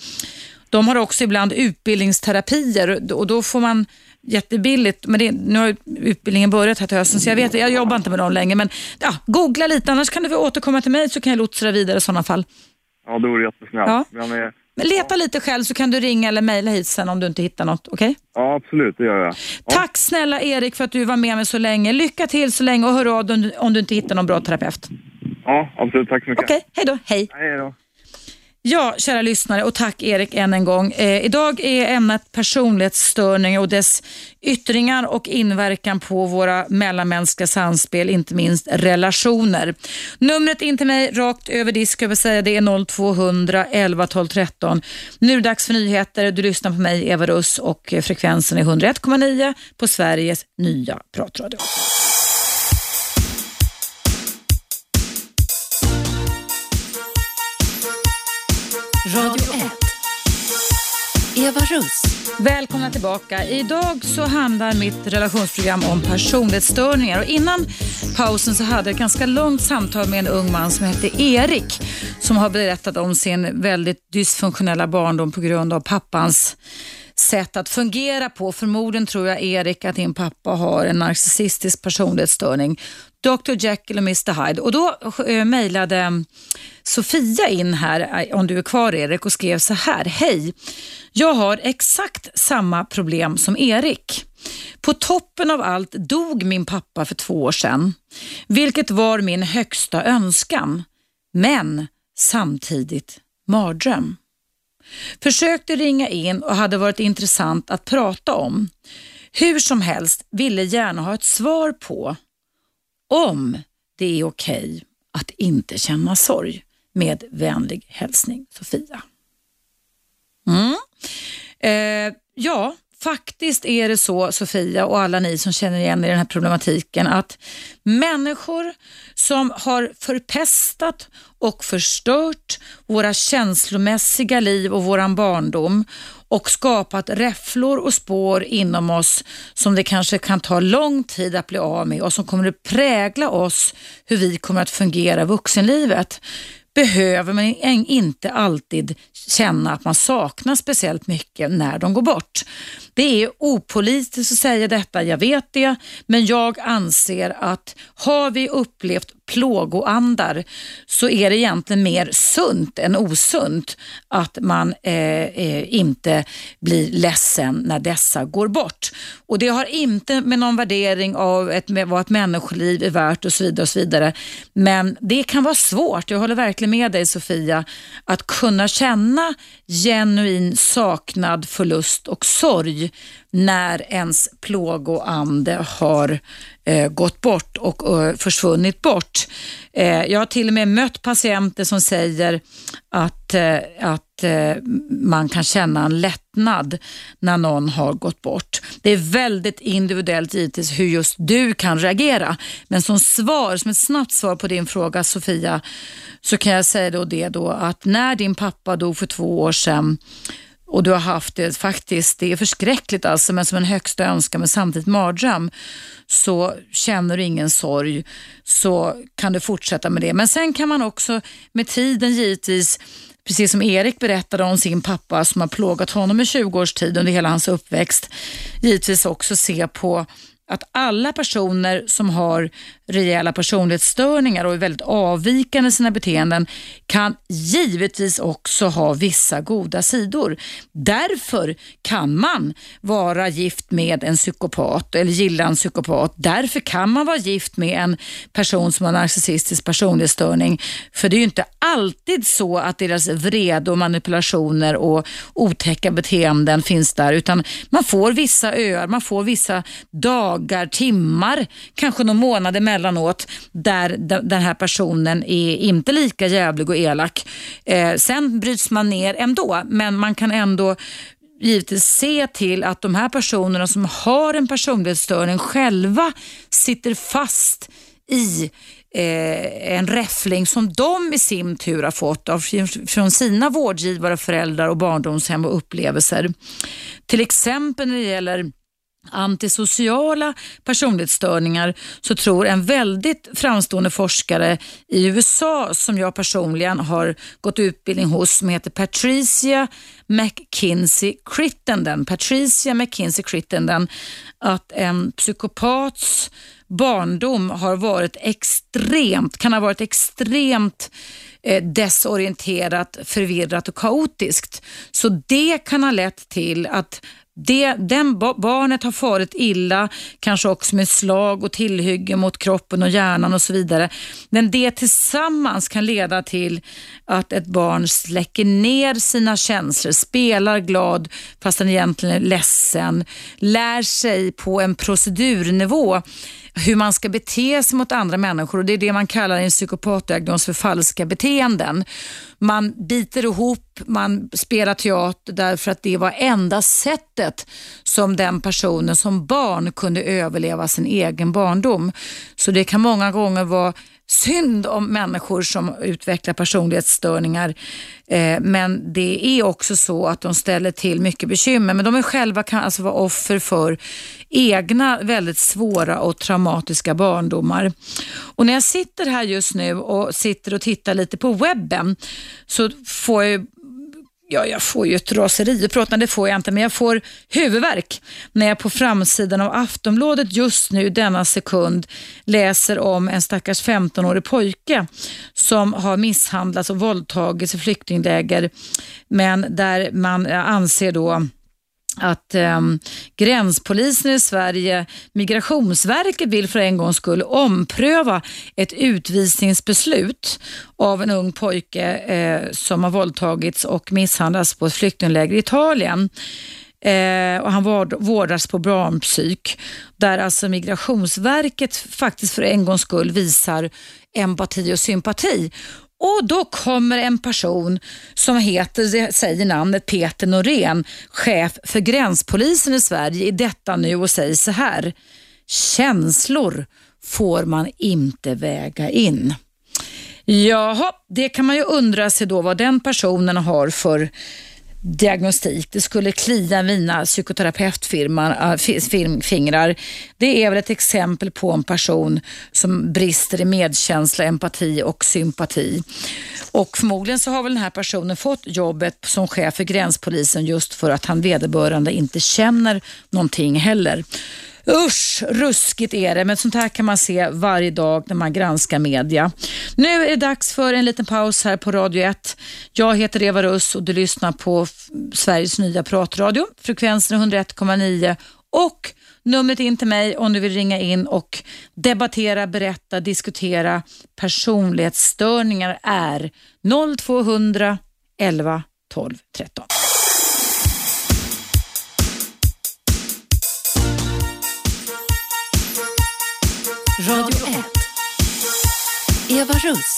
de har också ibland utbildningsterapier och då får man jättebilligt, men det, nu har utbildningen börjat här till hösten så jag vet jag jobbar inte med dem längre. Men ja, googla lite, annars kan du återkomma till mig så kan jag lotsa dig vidare i sådana fall. Ja, det vore jättesnällt. Ja. Men, eh, Men leta lite själv så kan du ringa eller mejla hit sen om du inte hittar något. Okej? ja, absolut, det gör jag. Ja. Tack snälla Erik för att du var med mig så länge. Lycka till så länge och hör av dig om du- om du inte hittar någon bra terapeut. Ja, absolut. Tack så mycket. Okej, hej då. Hej. Hej då. Ja, kära lyssnare och tack Erik än en gång. Eh, idag är ämnet personlighetsstörning och dess yttringar och inverkan på våra mellanmänskliga samspel, inte minst relationer. Numret in till mig rakt över disk, jag vill säga det är 0200 11 12 13. Nu är det dags för nyheter. Du lyssnar på mig, Eva Russ och frekvensen är 101,9 på Sveriges nya pratradio. Radio 1. Eva Russ. Välkomna tillbaka. Idag så handlar mitt relationsprogram om personlighetsstörningar. Och innan pausen så hade jag ett ganska långt samtal med en ung man som hette Erik som har berättat om sin väldigt dysfunktionella barndom på grund av pappans sätt att fungera på. Förmodligen tror jag Erik att din pappa har en narcissistisk personlighetsstörning. Dr Jekyll och Mr Hyde. Och då eh, mejlade Sofia in här, eh, om du är kvar Erik, och skrev så här. Hej, jag har exakt samma problem som Erik. På toppen av allt dog min pappa för två år sedan, vilket var min högsta önskan, men samtidigt mardröm. Försökte ringa in och hade varit intressant att prata om. Hur som helst ville gärna ha ett svar på om det är okej att inte känna sorg. Med vänlig hälsning Sofia. Mm. Eh, ja, faktiskt är det så Sofia och alla ni som känner igen er i den här problematiken att människor som har förpestat och förstört våra känslomässiga liv och våran barndom och skapat räfflor och spår inom oss som det kanske kan ta lång tid att bli av med och som kommer att prägla oss hur vi kommer att fungera i vuxenlivet behöver man inte alltid känna att man saknar speciellt mycket när de går bort. Det är opolitiskt att säga detta, jag vet det, men jag anser att har vi upplevt plågoandar så är det egentligen mer sunt än osunt att man eh, eh, inte blir ledsen när dessa går bort. Och Det har inte med någon värdering av ett, med vad ett människoliv är värt och så vidare. och så vidare. Men det kan vara svårt, jag håller verkligen med dig Sofia, att kunna känna genuin saknad, förlust och sorg när ens plågoande har eh, gått bort och eh, försvunnit bort. Eh, jag har till och med mött patienter som säger att, eh, att eh, man kan känna en lättnad när någon har gått bort. Det är väldigt individuellt givetvis hur just du kan reagera. Men som svar, som ett snabbt svar på din fråga Sofia, så kan jag säga då det då att när din pappa dog för två år sedan och du har haft det faktiskt, det är förskräckligt alltså, men som en högsta önskan men samtidigt mardröm, så känner du ingen sorg så kan du fortsätta med det. Men sen kan man också med tiden givetvis Precis som Erik berättade om sin pappa som har plågat honom i 20 års tid under hela hans uppväxt. Givetvis också se på att alla personer som har rejäla personlighetsstörningar och är väldigt avvikande i sina beteenden kan givetvis också ha vissa goda sidor. Därför kan man vara gift med en psykopat eller gilla en psykopat. Därför kan man vara gift med en person som har narcissistisk personlighetsstörning. För det är ju inte alltid så att deras vrede och manipulationer och otäcka beteenden finns där utan man får vissa öar, man får vissa dagar, timmar, kanske några månader emellanåt där den här personen är inte lika jävlig och elak. Eh, sen bryts man ner ändå, men man kan ändå givetvis se till att de här personerna som har en personlighetsstörning själva sitter fast i eh, en räffling som de i sin tur har fått av, från sina vårdgivare, föräldrar och barndomshem och upplevelser. Till exempel när det gäller antisociala personlighetsstörningar så tror en väldigt framstående forskare i USA som jag personligen har gått utbildning hos som heter Patricia McKinsey Crittenden. Patricia McKinsey Crittenden att en psykopats barndom har varit extremt, kan ha varit extremt eh, desorienterat, förvirrat och kaotiskt. Så det kan ha lett till att det, den barnet har farit illa, kanske också med slag och tillhygge mot kroppen och hjärnan och så vidare. Men det tillsammans kan leda till att ett barn släcker ner sina känslor, spelar glad fast den egentligen är ledsen, lär sig på en procedurnivå hur man ska bete sig mot andra människor och det är det man kallar en psykopatdiagnos för falska beteenden. Man biter ihop, man spelar teater därför att det var enda sättet som den personen som barn kunde överleva sin egen barndom. Så det kan många gånger vara synd om människor som utvecklar personlighetsstörningar. Eh, men det är också så att de ställer till mycket bekymmer. Men de är själva kan alltså vara offer för egna väldigt svåra och traumatiska barndomar. Och när jag sitter här just nu och sitter och tittar lite på webben så får jag Ja, jag får ju ett raseri. Att prata, det får jag inte, men jag får huvudvärk när jag på framsidan av Aftonbladet just nu denna sekund läser om en stackars 15-årig pojke som har misshandlats och våldtagits i flyktingläger, men där man eh, anser då att eh, gränspolisen i Sverige, Migrationsverket vill för en gångs skull ompröva ett utvisningsbeslut av en ung pojke eh, som har våldtagits och misshandlats på ett flyktingläger i Italien. Eh, och han vård, vårdas på barnpsyk där alltså Migrationsverket faktiskt för en gångs skull visar empati och sympati och då kommer en person som heter, säger namnet Peter Norén, chef för gränspolisen i Sverige i detta nu och säger så här. Känslor får man inte väga in. Jaha, det kan man ju undra sig då vad den personen har för diagnostik. Det skulle klia mina psykoterapeutfingrar. Äh, Det är väl ett exempel på en person som brister i medkänsla, empati och sympati. Och förmodligen så har väl den här personen fått jobbet som chef för gränspolisen just för att han vederbörande inte känner någonting heller. Usch, ruskigt är det, men sånt här kan man se varje dag när man granskar media. Nu är det dags för en liten paus här på Radio 1. Jag heter Eva Russ och du lyssnar på Sveriges nya pratradio. Frekvensen är 101,9 och Numret in till mig om du vill ringa in och debattera, berätta, diskutera personlighetsstörningar är 0200 11 12 13. Radio 1. Eva Russ.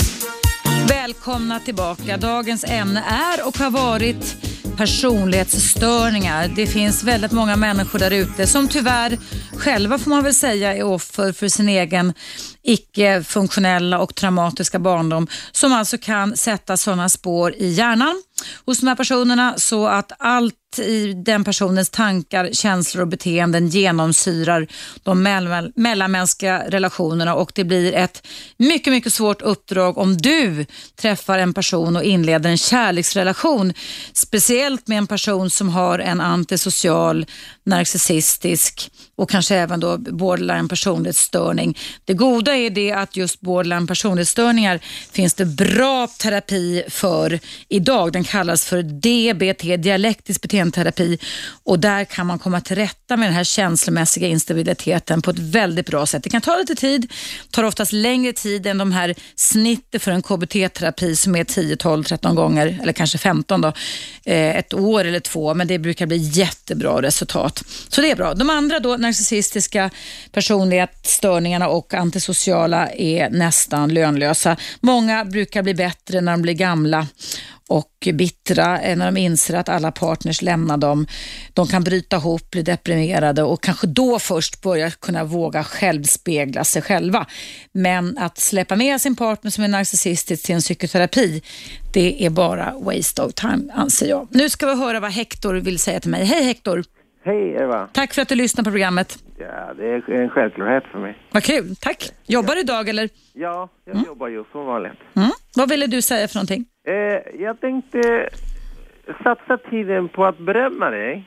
Välkomna tillbaka. Dagens ämne är och har varit personlighetsstörningar. Det finns väldigt många människor där ute som tyvärr själva får man väl säga är offer för sin egen icke-funktionella och traumatiska barndom som alltså kan sätta sådana spår i hjärnan hos de här personerna så att allt i den personens tankar, känslor och beteenden genomsyrar de mell mellanmänskliga relationerna och det blir ett mycket, mycket svårt uppdrag om du träffar en person och inleder en kärleksrelation. Speciellt med en person som har en antisocial, narcissistisk och kanske även då borderline personlighetsstörning. Det goda är det att just borderline personlighetsstörningar finns det bra terapi för idag. Den kallas för DBT, dialektisk beteendeterapi och där kan man komma till rätta med den här känslomässiga instabiliteten på ett väldigt bra sätt. Det kan ta lite tid, tar oftast längre tid än de här snittet för en KBT-terapi som är 10, 12, 13 gånger eller kanske 15 då, eh, ett år eller två, men det brukar bli jättebra resultat. Så det är bra. De andra då, narcissistiska personlighetsstörningarna och antisociala är nästan lönlösa. Många brukar bli bättre när de blir gamla och bittra när de inser att alla partners lämnar dem. De kan bryta ihop, bli deprimerade och kanske då först börja kunna våga självspegla sig själva. Men att släppa med sin partner som är narcissistisk till en psykoterapi, det är bara waste of time anser jag. Nu ska vi höra vad Hector vill säga till mig. Hej Hector! Hej Eva! Tack för att du lyssnar på programmet. Ja, det är en självklarhet för mig. Vad kul, tack. Jobbar du idag eller? Ja, jag mm. jobbar ju som vanligt. Mm. Vad ville du säga för någonting? Eh, jag tänkte satsa tiden på att berömma dig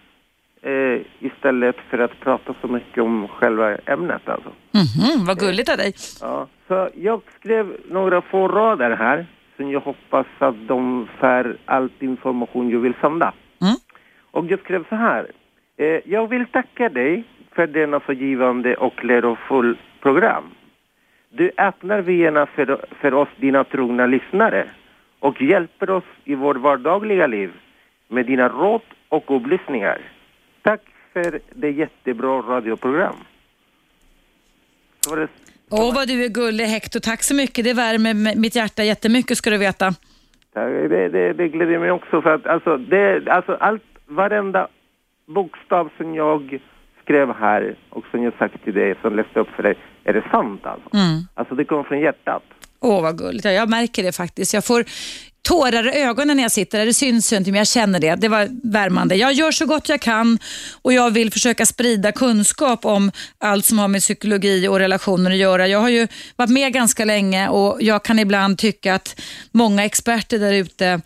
eh, istället för att prata så mycket om själva ämnet alltså. Mm vad gulligt av dig. Ja, så jag skrev några få rader här som jag hoppas att de får all information jag vill sända. Mm. Och jag skrev så här. Eh, jag vill tacka dig för denna så givande och lärofull program. Du öppnar vyerna för, för oss, dina trogna lyssnare och hjälper oss i vårt vardagliga liv med dina råd och upplysningar. Tack för det jättebra radioprogram. Åh, oh, vad du är gullig Hector. Tack så mycket. Det värmer mitt hjärta jättemycket ska du veta. Det, det, det gläder mig också för att alltså, det, alltså allt, varenda bokstav som jag skrev här och som jag sagt till dig, som läste upp för dig, är det sant alltså? Mm. Alltså det kommer från hjärtat. Åh, oh, vad gulligt. Jag märker det faktiskt. Jag får tårar i ögonen när jag sitter där. Det syns ju inte, men jag känner det. Det var värmande. Jag gör så gott jag kan och jag vill försöka sprida kunskap om allt som har med psykologi och relationer att göra. Jag har ju varit med ganska länge och jag kan ibland tycka att många experter där ute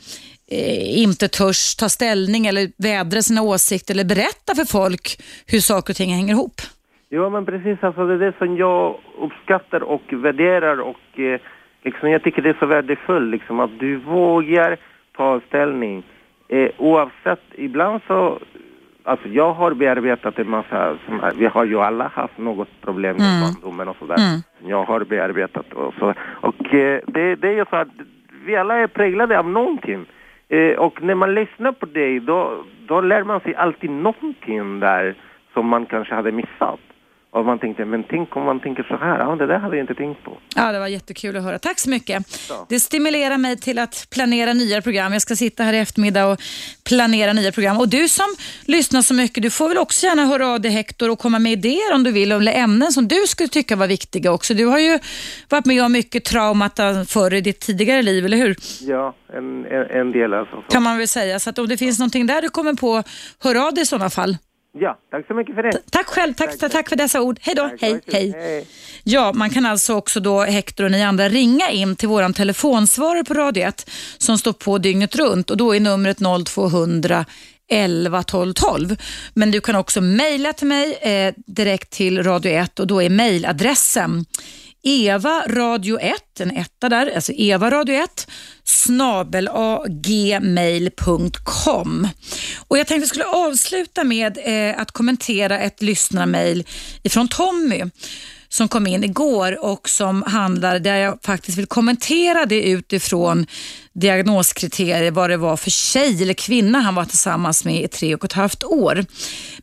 eh, inte törs ta ställning eller vädra sina åsikter eller berätta för folk hur saker och ting hänger ihop. Ja, men precis. Alltså, det är det som jag uppskattar och värderar och eh, liksom, jag tycker det är så värdefullt liksom, att du vågar ta ställning. Eh, oavsett, ibland så... Alltså jag har bearbetat en massa, som, vi har ju alla haft något problem med mm. barndomen och sådär. Mm. Jag har bearbetat och så. Och eh, det, det är ju så att vi alla är präglade av någonting. Eh, och när man lyssnar på dig, då, då lär man sig alltid någonting där som man kanske hade missat. Och man tänkte, men tänk om man tänker så här, ja det där hade jag inte tänkt på. Ja, det var jättekul att höra. Tack så mycket. Så. Det stimulerar mig till att planera nya program. Jag ska sitta här i eftermiddag och planera nya program. Och du som lyssnar så mycket, du får väl också gärna höra av dig Hector och komma med idéer om du vill, eller ämnen som du skulle tycka var viktiga också. Du har ju varit med om mycket traumat förr i ditt tidigare liv, eller hur? Ja, en, en, en del alltså. Kan man väl säga. Så att om det finns någonting där du kommer på, hör av dig i sådana fall. Ja, tack så mycket för det. Tack själv, tack, tack, tack för dessa ord. Hej då, hej, hej, hej. Ja, man kan alltså också då, Hector och ni andra, ringa in till våran telefonsvarare på Radio 1 som står på dygnet runt och då är numret 0200 11 12 12. Men du kan också mejla till mig eh, direkt till Radio 1 och då är mejladressen Eva Radio 1, en etta där, alltså Eva Radio 1 snabel gmail.com. Och jag tänkte jag skulle avsluta med eh, att kommentera ett lyssnarmail ifrån Tommy som kom in igår och som handlar, där jag faktiskt vill kommentera det utifrån diagnoskriterier, vad det var för tjej eller kvinna han var tillsammans med i tre och ett halvt år.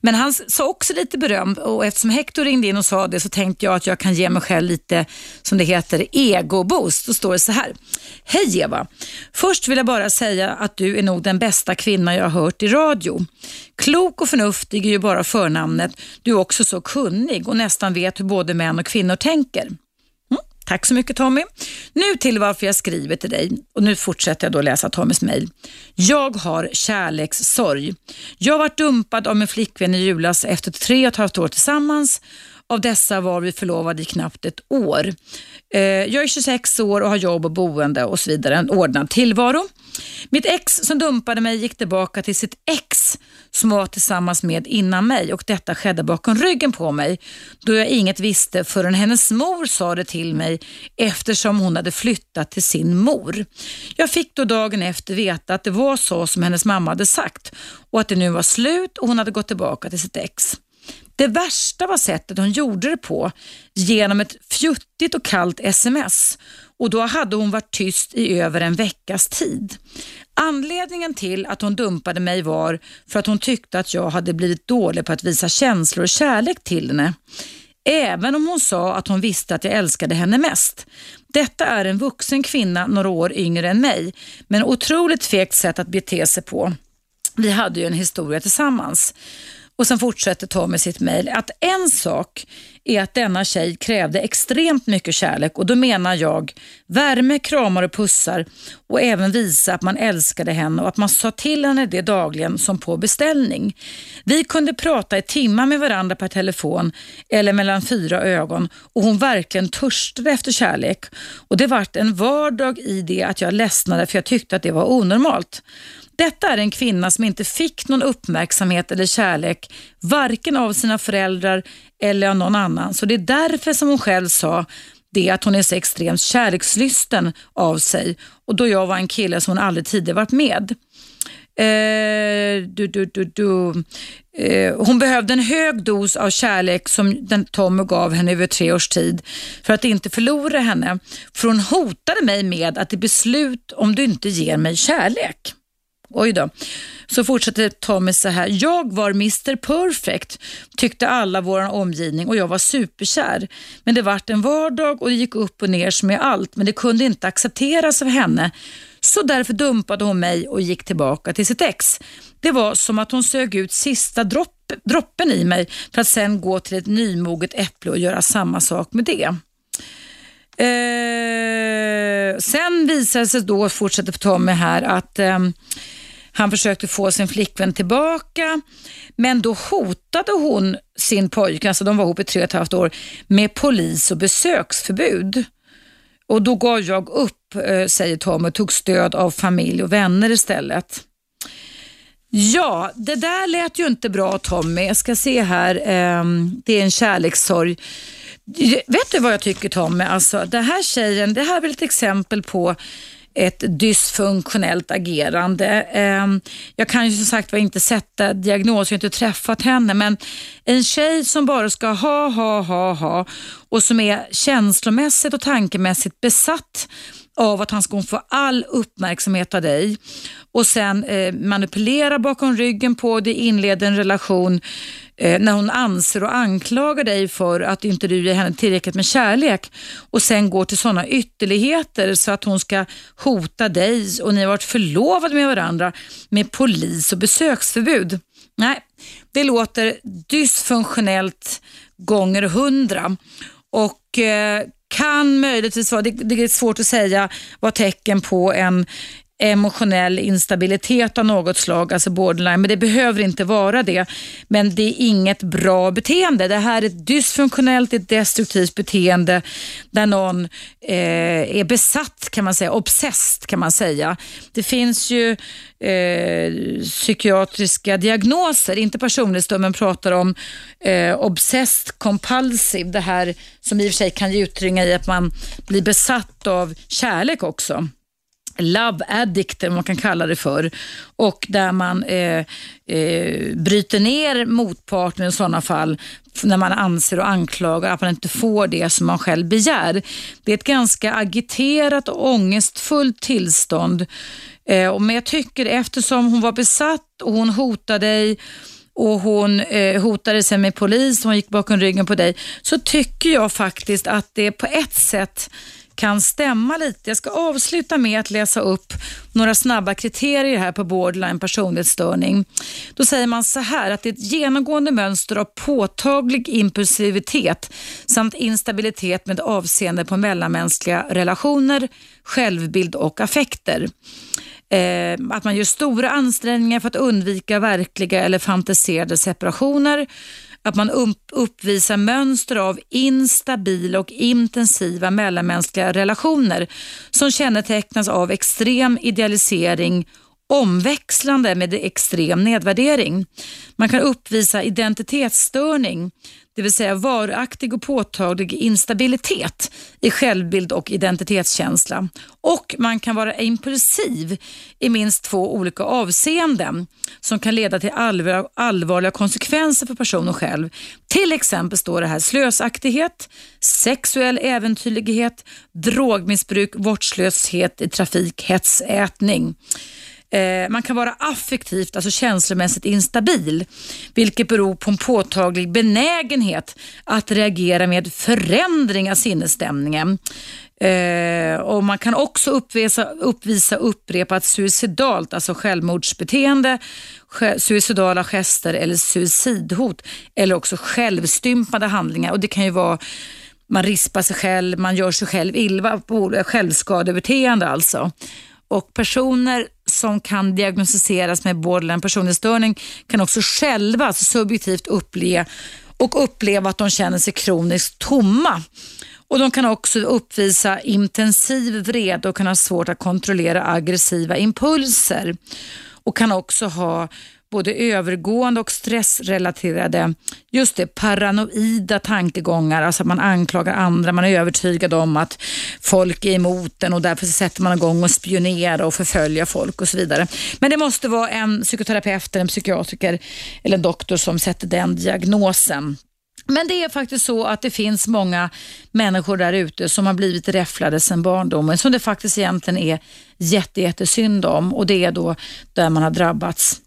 Men han sa också lite beröm och eftersom Hector ringde in och sa det så tänkte jag att jag kan ge mig själv lite, som det heter, ego boost. Då står det så här. Hej Eva! Först vill jag bara säga att du är nog den bästa kvinna jag har hört i radio. Klok och förnuftig är ju bara förnamnet. Du är också så kunnig och nästan vet hur både män och kvinnor tänker. Tack så mycket Tommy. Nu till varför jag skriver till dig och nu fortsätter jag då läsa Tommys mejl. Jag har kärlekssorg. Jag har varit dumpad av min flickvän i julas efter tre och ett halvt år tillsammans. Av dessa var vi förlovade i knappt ett år. Eh, jag är 26 år och har jobb och boende och så vidare, en ordnad tillvaro. Mitt ex som dumpade mig gick tillbaka till sitt ex som var tillsammans med innan mig och detta skedde bakom ryggen på mig då jag inget visste förrän hennes mor sa det till mig eftersom hon hade flyttat till sin mor. Jag fick då dagen efter veta att det var så som hennes mamma hade sagt och att det nu var slut och hon hade gått tillbaka till sitt ex. Det värsta var sättet hon gjorde det på genom ett fjuttigt och kallt sms och då hade hon varit tyst i över en veckas tid. Anledningen till att hon dumpade mig var för att hon tyckte att jag hade blivit dålig på att visa känslor och kärlek till henne. Även om hon sa att hon visste att jag älskade henne mest. Detta är en vuxen kvinna några år yngre än mig, men otroligt fegt sätt att bete sig på. Vi hade ju en historia tillsammans. Och sen fortsätter Tommy sitt mejl att en sak är att denna tjej krävde extremt mycket kärlek och då menar jag värme, kramar och pussar och även visa att man älskade henne och att man sa till henne det dagligen som på beställning. Vi kunde prata i timmar med varandra per telefon eller mellan fyra ögon och hon verkligen törstade efter kärlek och det vart en vardag i det att jag ledsnade för jag tyckte att det var onormalt. Detta är en kvinna som inte fick någon uppmärksamhet eller kärlek, varken av sina föräldrar eller av någon annan. Så det är därför som hon själv sa det att hon är så extremt kärlekslysten av sig och då jag var en kille som hon aldrig tidigare varit med. Eh, du, du, du, eh, hon behövde en hög dos av kärlek som den Tommy gav henne över tre års tid för att inte förlora henne. För hon hotade mig med att det blir slut om du inte ger mig kärlek. Oj då. Så fortsätter Tommy så här. Jag var Mr Perfect, tyckte alla vår omgivning och jag var superkär. Men det vart en vardag och det gick upp och ner som i allt, men det kunde inte accepteras av henne. Så därför dumpade hon mig och gick tillbaka till sitt ex. Det var som att hon sög ut sista dropp, droppen i mig för att sen gå till ett nymoget äpple och göra samma sak med det. Eh, sen visade det sig då, fortsätter Tommy här, att eh, han försökte få sin flickvän tillbaka, men då hotade hon sin pojke, alltså de var ihop i tre och ett halvt år, med polis och besöksförbud. Och då gav jag upp, eh, säger Tom och tog stöd av familj och vänner istället. Ja, det där lät ju inte bra Tommy. Jag ska se här, ehm, det är en kärlekssorg. Vet du vad jag tycker Tommy? Alltså, det här tjejen, det här är väl ett exempel på ett dysfunktionellt agerande. Ehm, jag kan ju som sagt var inte sätta diagnos, jag har inte träffat henne, men en tjej som bara ska ha, ha, ha, ha och som är känslomässigt och tankemässigt besatt av att han ska få all uppmärksamhet av dig och sen eh, manipulera bakom ryggen på dig, inleda en relation eh, när hon anser och anklagar dig för att inte du ger henne tillräckligt med kärlek och sen går till sådana ytterligheter så att hon ska hota dig och ni har varit förlovade med varandra med polis och besöksförbud. Nej, det låter dysfunktionellt gånger hundra och eh, kan möjligtvis vara, det, det, är svårt att säga, vara tecken på en emotionell instabilitet av något slag, alltså borderline, men det behöver inte vara det. Men det är inget bra beteende. Det här är ett dysfunktionellt, ett destruktivt beteende där någon eh, är besatt kan man säga, obsessed kan man säga. Det finns ju eh, psykiatriska diagnoser, inte personlighetsstörning, pratar om eh, obsessed compulsive, det här som i och för sig kan ge uttryck i att man blir besatt av kärlek också love addict, eller man kan kalla det för. Och där man eh, eh, bryter ner motparten i sådana fall när man anser och anklagar att man inte får det som man själv begär. Det är ett ganska agiterat och ångestfullt tillstånd. Eh, men jag tycker eftersom hon var besatt och hon hotade dig och hon eh, hotade sig med polis och hon gick bakom ryggen på dig så tycker jag faktiskt att det på ett sätt kan stämma lite. Jag ska avsluta med att läsa upp några snabba kriterier här på borderline personlighetsstörning. Då säger man så här att det är ett genomgående mönster av påtaglig impulsivitet samt instabilitet med avseende på mellanmänskliga relationer, självbild och affekter. Eh, att man gör stora ansträngningar för att undvika verkliga eller fantiserade separationer. Att man uppvisar mönster av instabila och intensiva mellanmänskliga relationer som kännetecknas av extrem idealisering omväxlande med extrem nedvärdering. Man kan uppvisa identitetsstörning det vill säga varaktig och påtaglig instabilitet i självbild och identitetskänsla. Och man kan vara impulsiv i minst två olika avseenden som kan leda till allvarliga konsekvenser för personen själv. Till exempel står det här slösaktighet, sexuell äventyrlighet, drogmissbruk, vårdslöshet i trafik, hetsätning. Eh, man kan vara affektivt, alltså känslomässigt instabil, vilket beror på en påtaglig benägenhet att reagera med förändring av sinnesstämningen. Eh, och Man kan också uppvisa, uppvisa upprepat suicidalt, alltså självmordsbeteende, suicidala gester eller suicidhot eller också självstympade handlingar. Och Det kan ju vara man rispar sig själv, man gör sig själv illa, självskadebeteende alltså. Och personer som kan diagnostiseras med borderline personlighetsstörning kan också själva alltså subjektivt uppleva och uppleva att de känner sig kroniskt tomma. Och De kan också uppvisa intensiv vrede och kan ha svårt att kontrollera aggressiva impulser och kan också ha både övergående och stressrelaterade, just det, paranoida tankegångar, alltså att man anklagar andra, man är övertygad om att folk är emot en och därför sätter man igång och spionera och förfölja folk och så vidare. Men det måste vara en psykoterapeut, en psykiatriker eller en doktor som sätter den diagnosen. Men det är faktiskt så att det finns många människor där ute som har blivit räfflade sedan barndomen som det faktiskt egentligen är jättesynd om och det är då där man har drabbats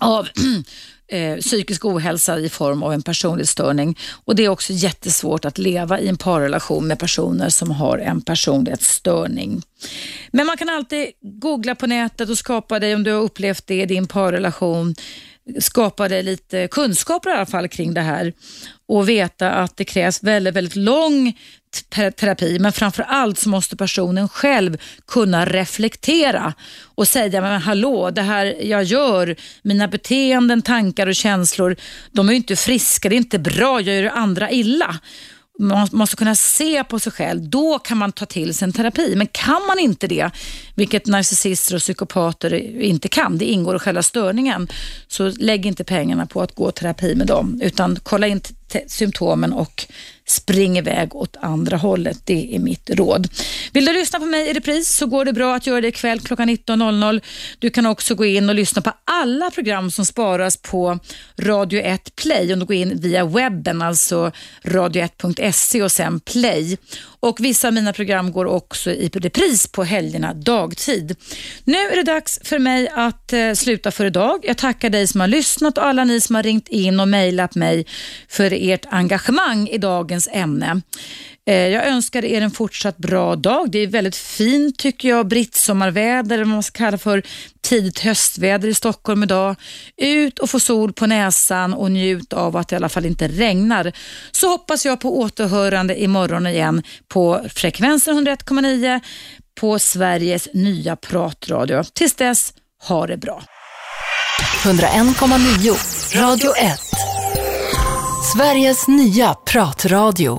av eh, psykisk ohälsa i form av en personlighetsstörning. Och Det är också jättesvårt att leva i en parrelation med personer som har en personlighetsstörning. Men man kan alltid googla på nätet och skapa dig, om du har upplevt det i din parrelation, skapade lite kunskaper i alla fall kring det här och veta att det krävs väldigt, väldigt lång terapi, men framför allt så måste personen själv kunna reflektera och säga, men hallå, det här jag gör, mina beteenden, tankar och känslor, de är ju inte friska, det är inte bra, jag gör andra illa. Man måste kunna se på sig själv, då kan man ta till sig en terapi. Men kan man inte det, vilket narcissister och psykopater inte kan, det ingår i själva störningen, så lägg inte pengarna på att gå terapi med dem, utan kolla in symptomen och spring iväg åt andra hållet. Det är mitt råd. Vill du lyssna på mig i repris så går det bra att göra det ikväll klockan 19.00. Du kan också gå in och lyssna på alla program som sparas på Radio 1 Play om du går in via webben, alltså radio1.se och sen play. Och Vissa av mina program går också i repris på helgerna dagtid. Nu är det dags för mig att eh, sluta för idag. Jag tackar dig som har lyssnat och alla ni som har ringt in och mejlat mig för ert engagemang i dagens ämne. Eh, jag önskar er en fortsatt bra dag. Det är väldigt fint tycker jag, brittsommarväder, eller vad man ska kalla för tidigt höstväder i Stockholm idag. Ut och få sol på näsan och njut av att det i alla fall inte regnar. Så hoppas jag på återhörande imorgon igen på frekvensen 101,9 på Sveriges nya pratradio. Tills dess, ha det bra. 101,9 Radio 1 Sveriges nya pratradio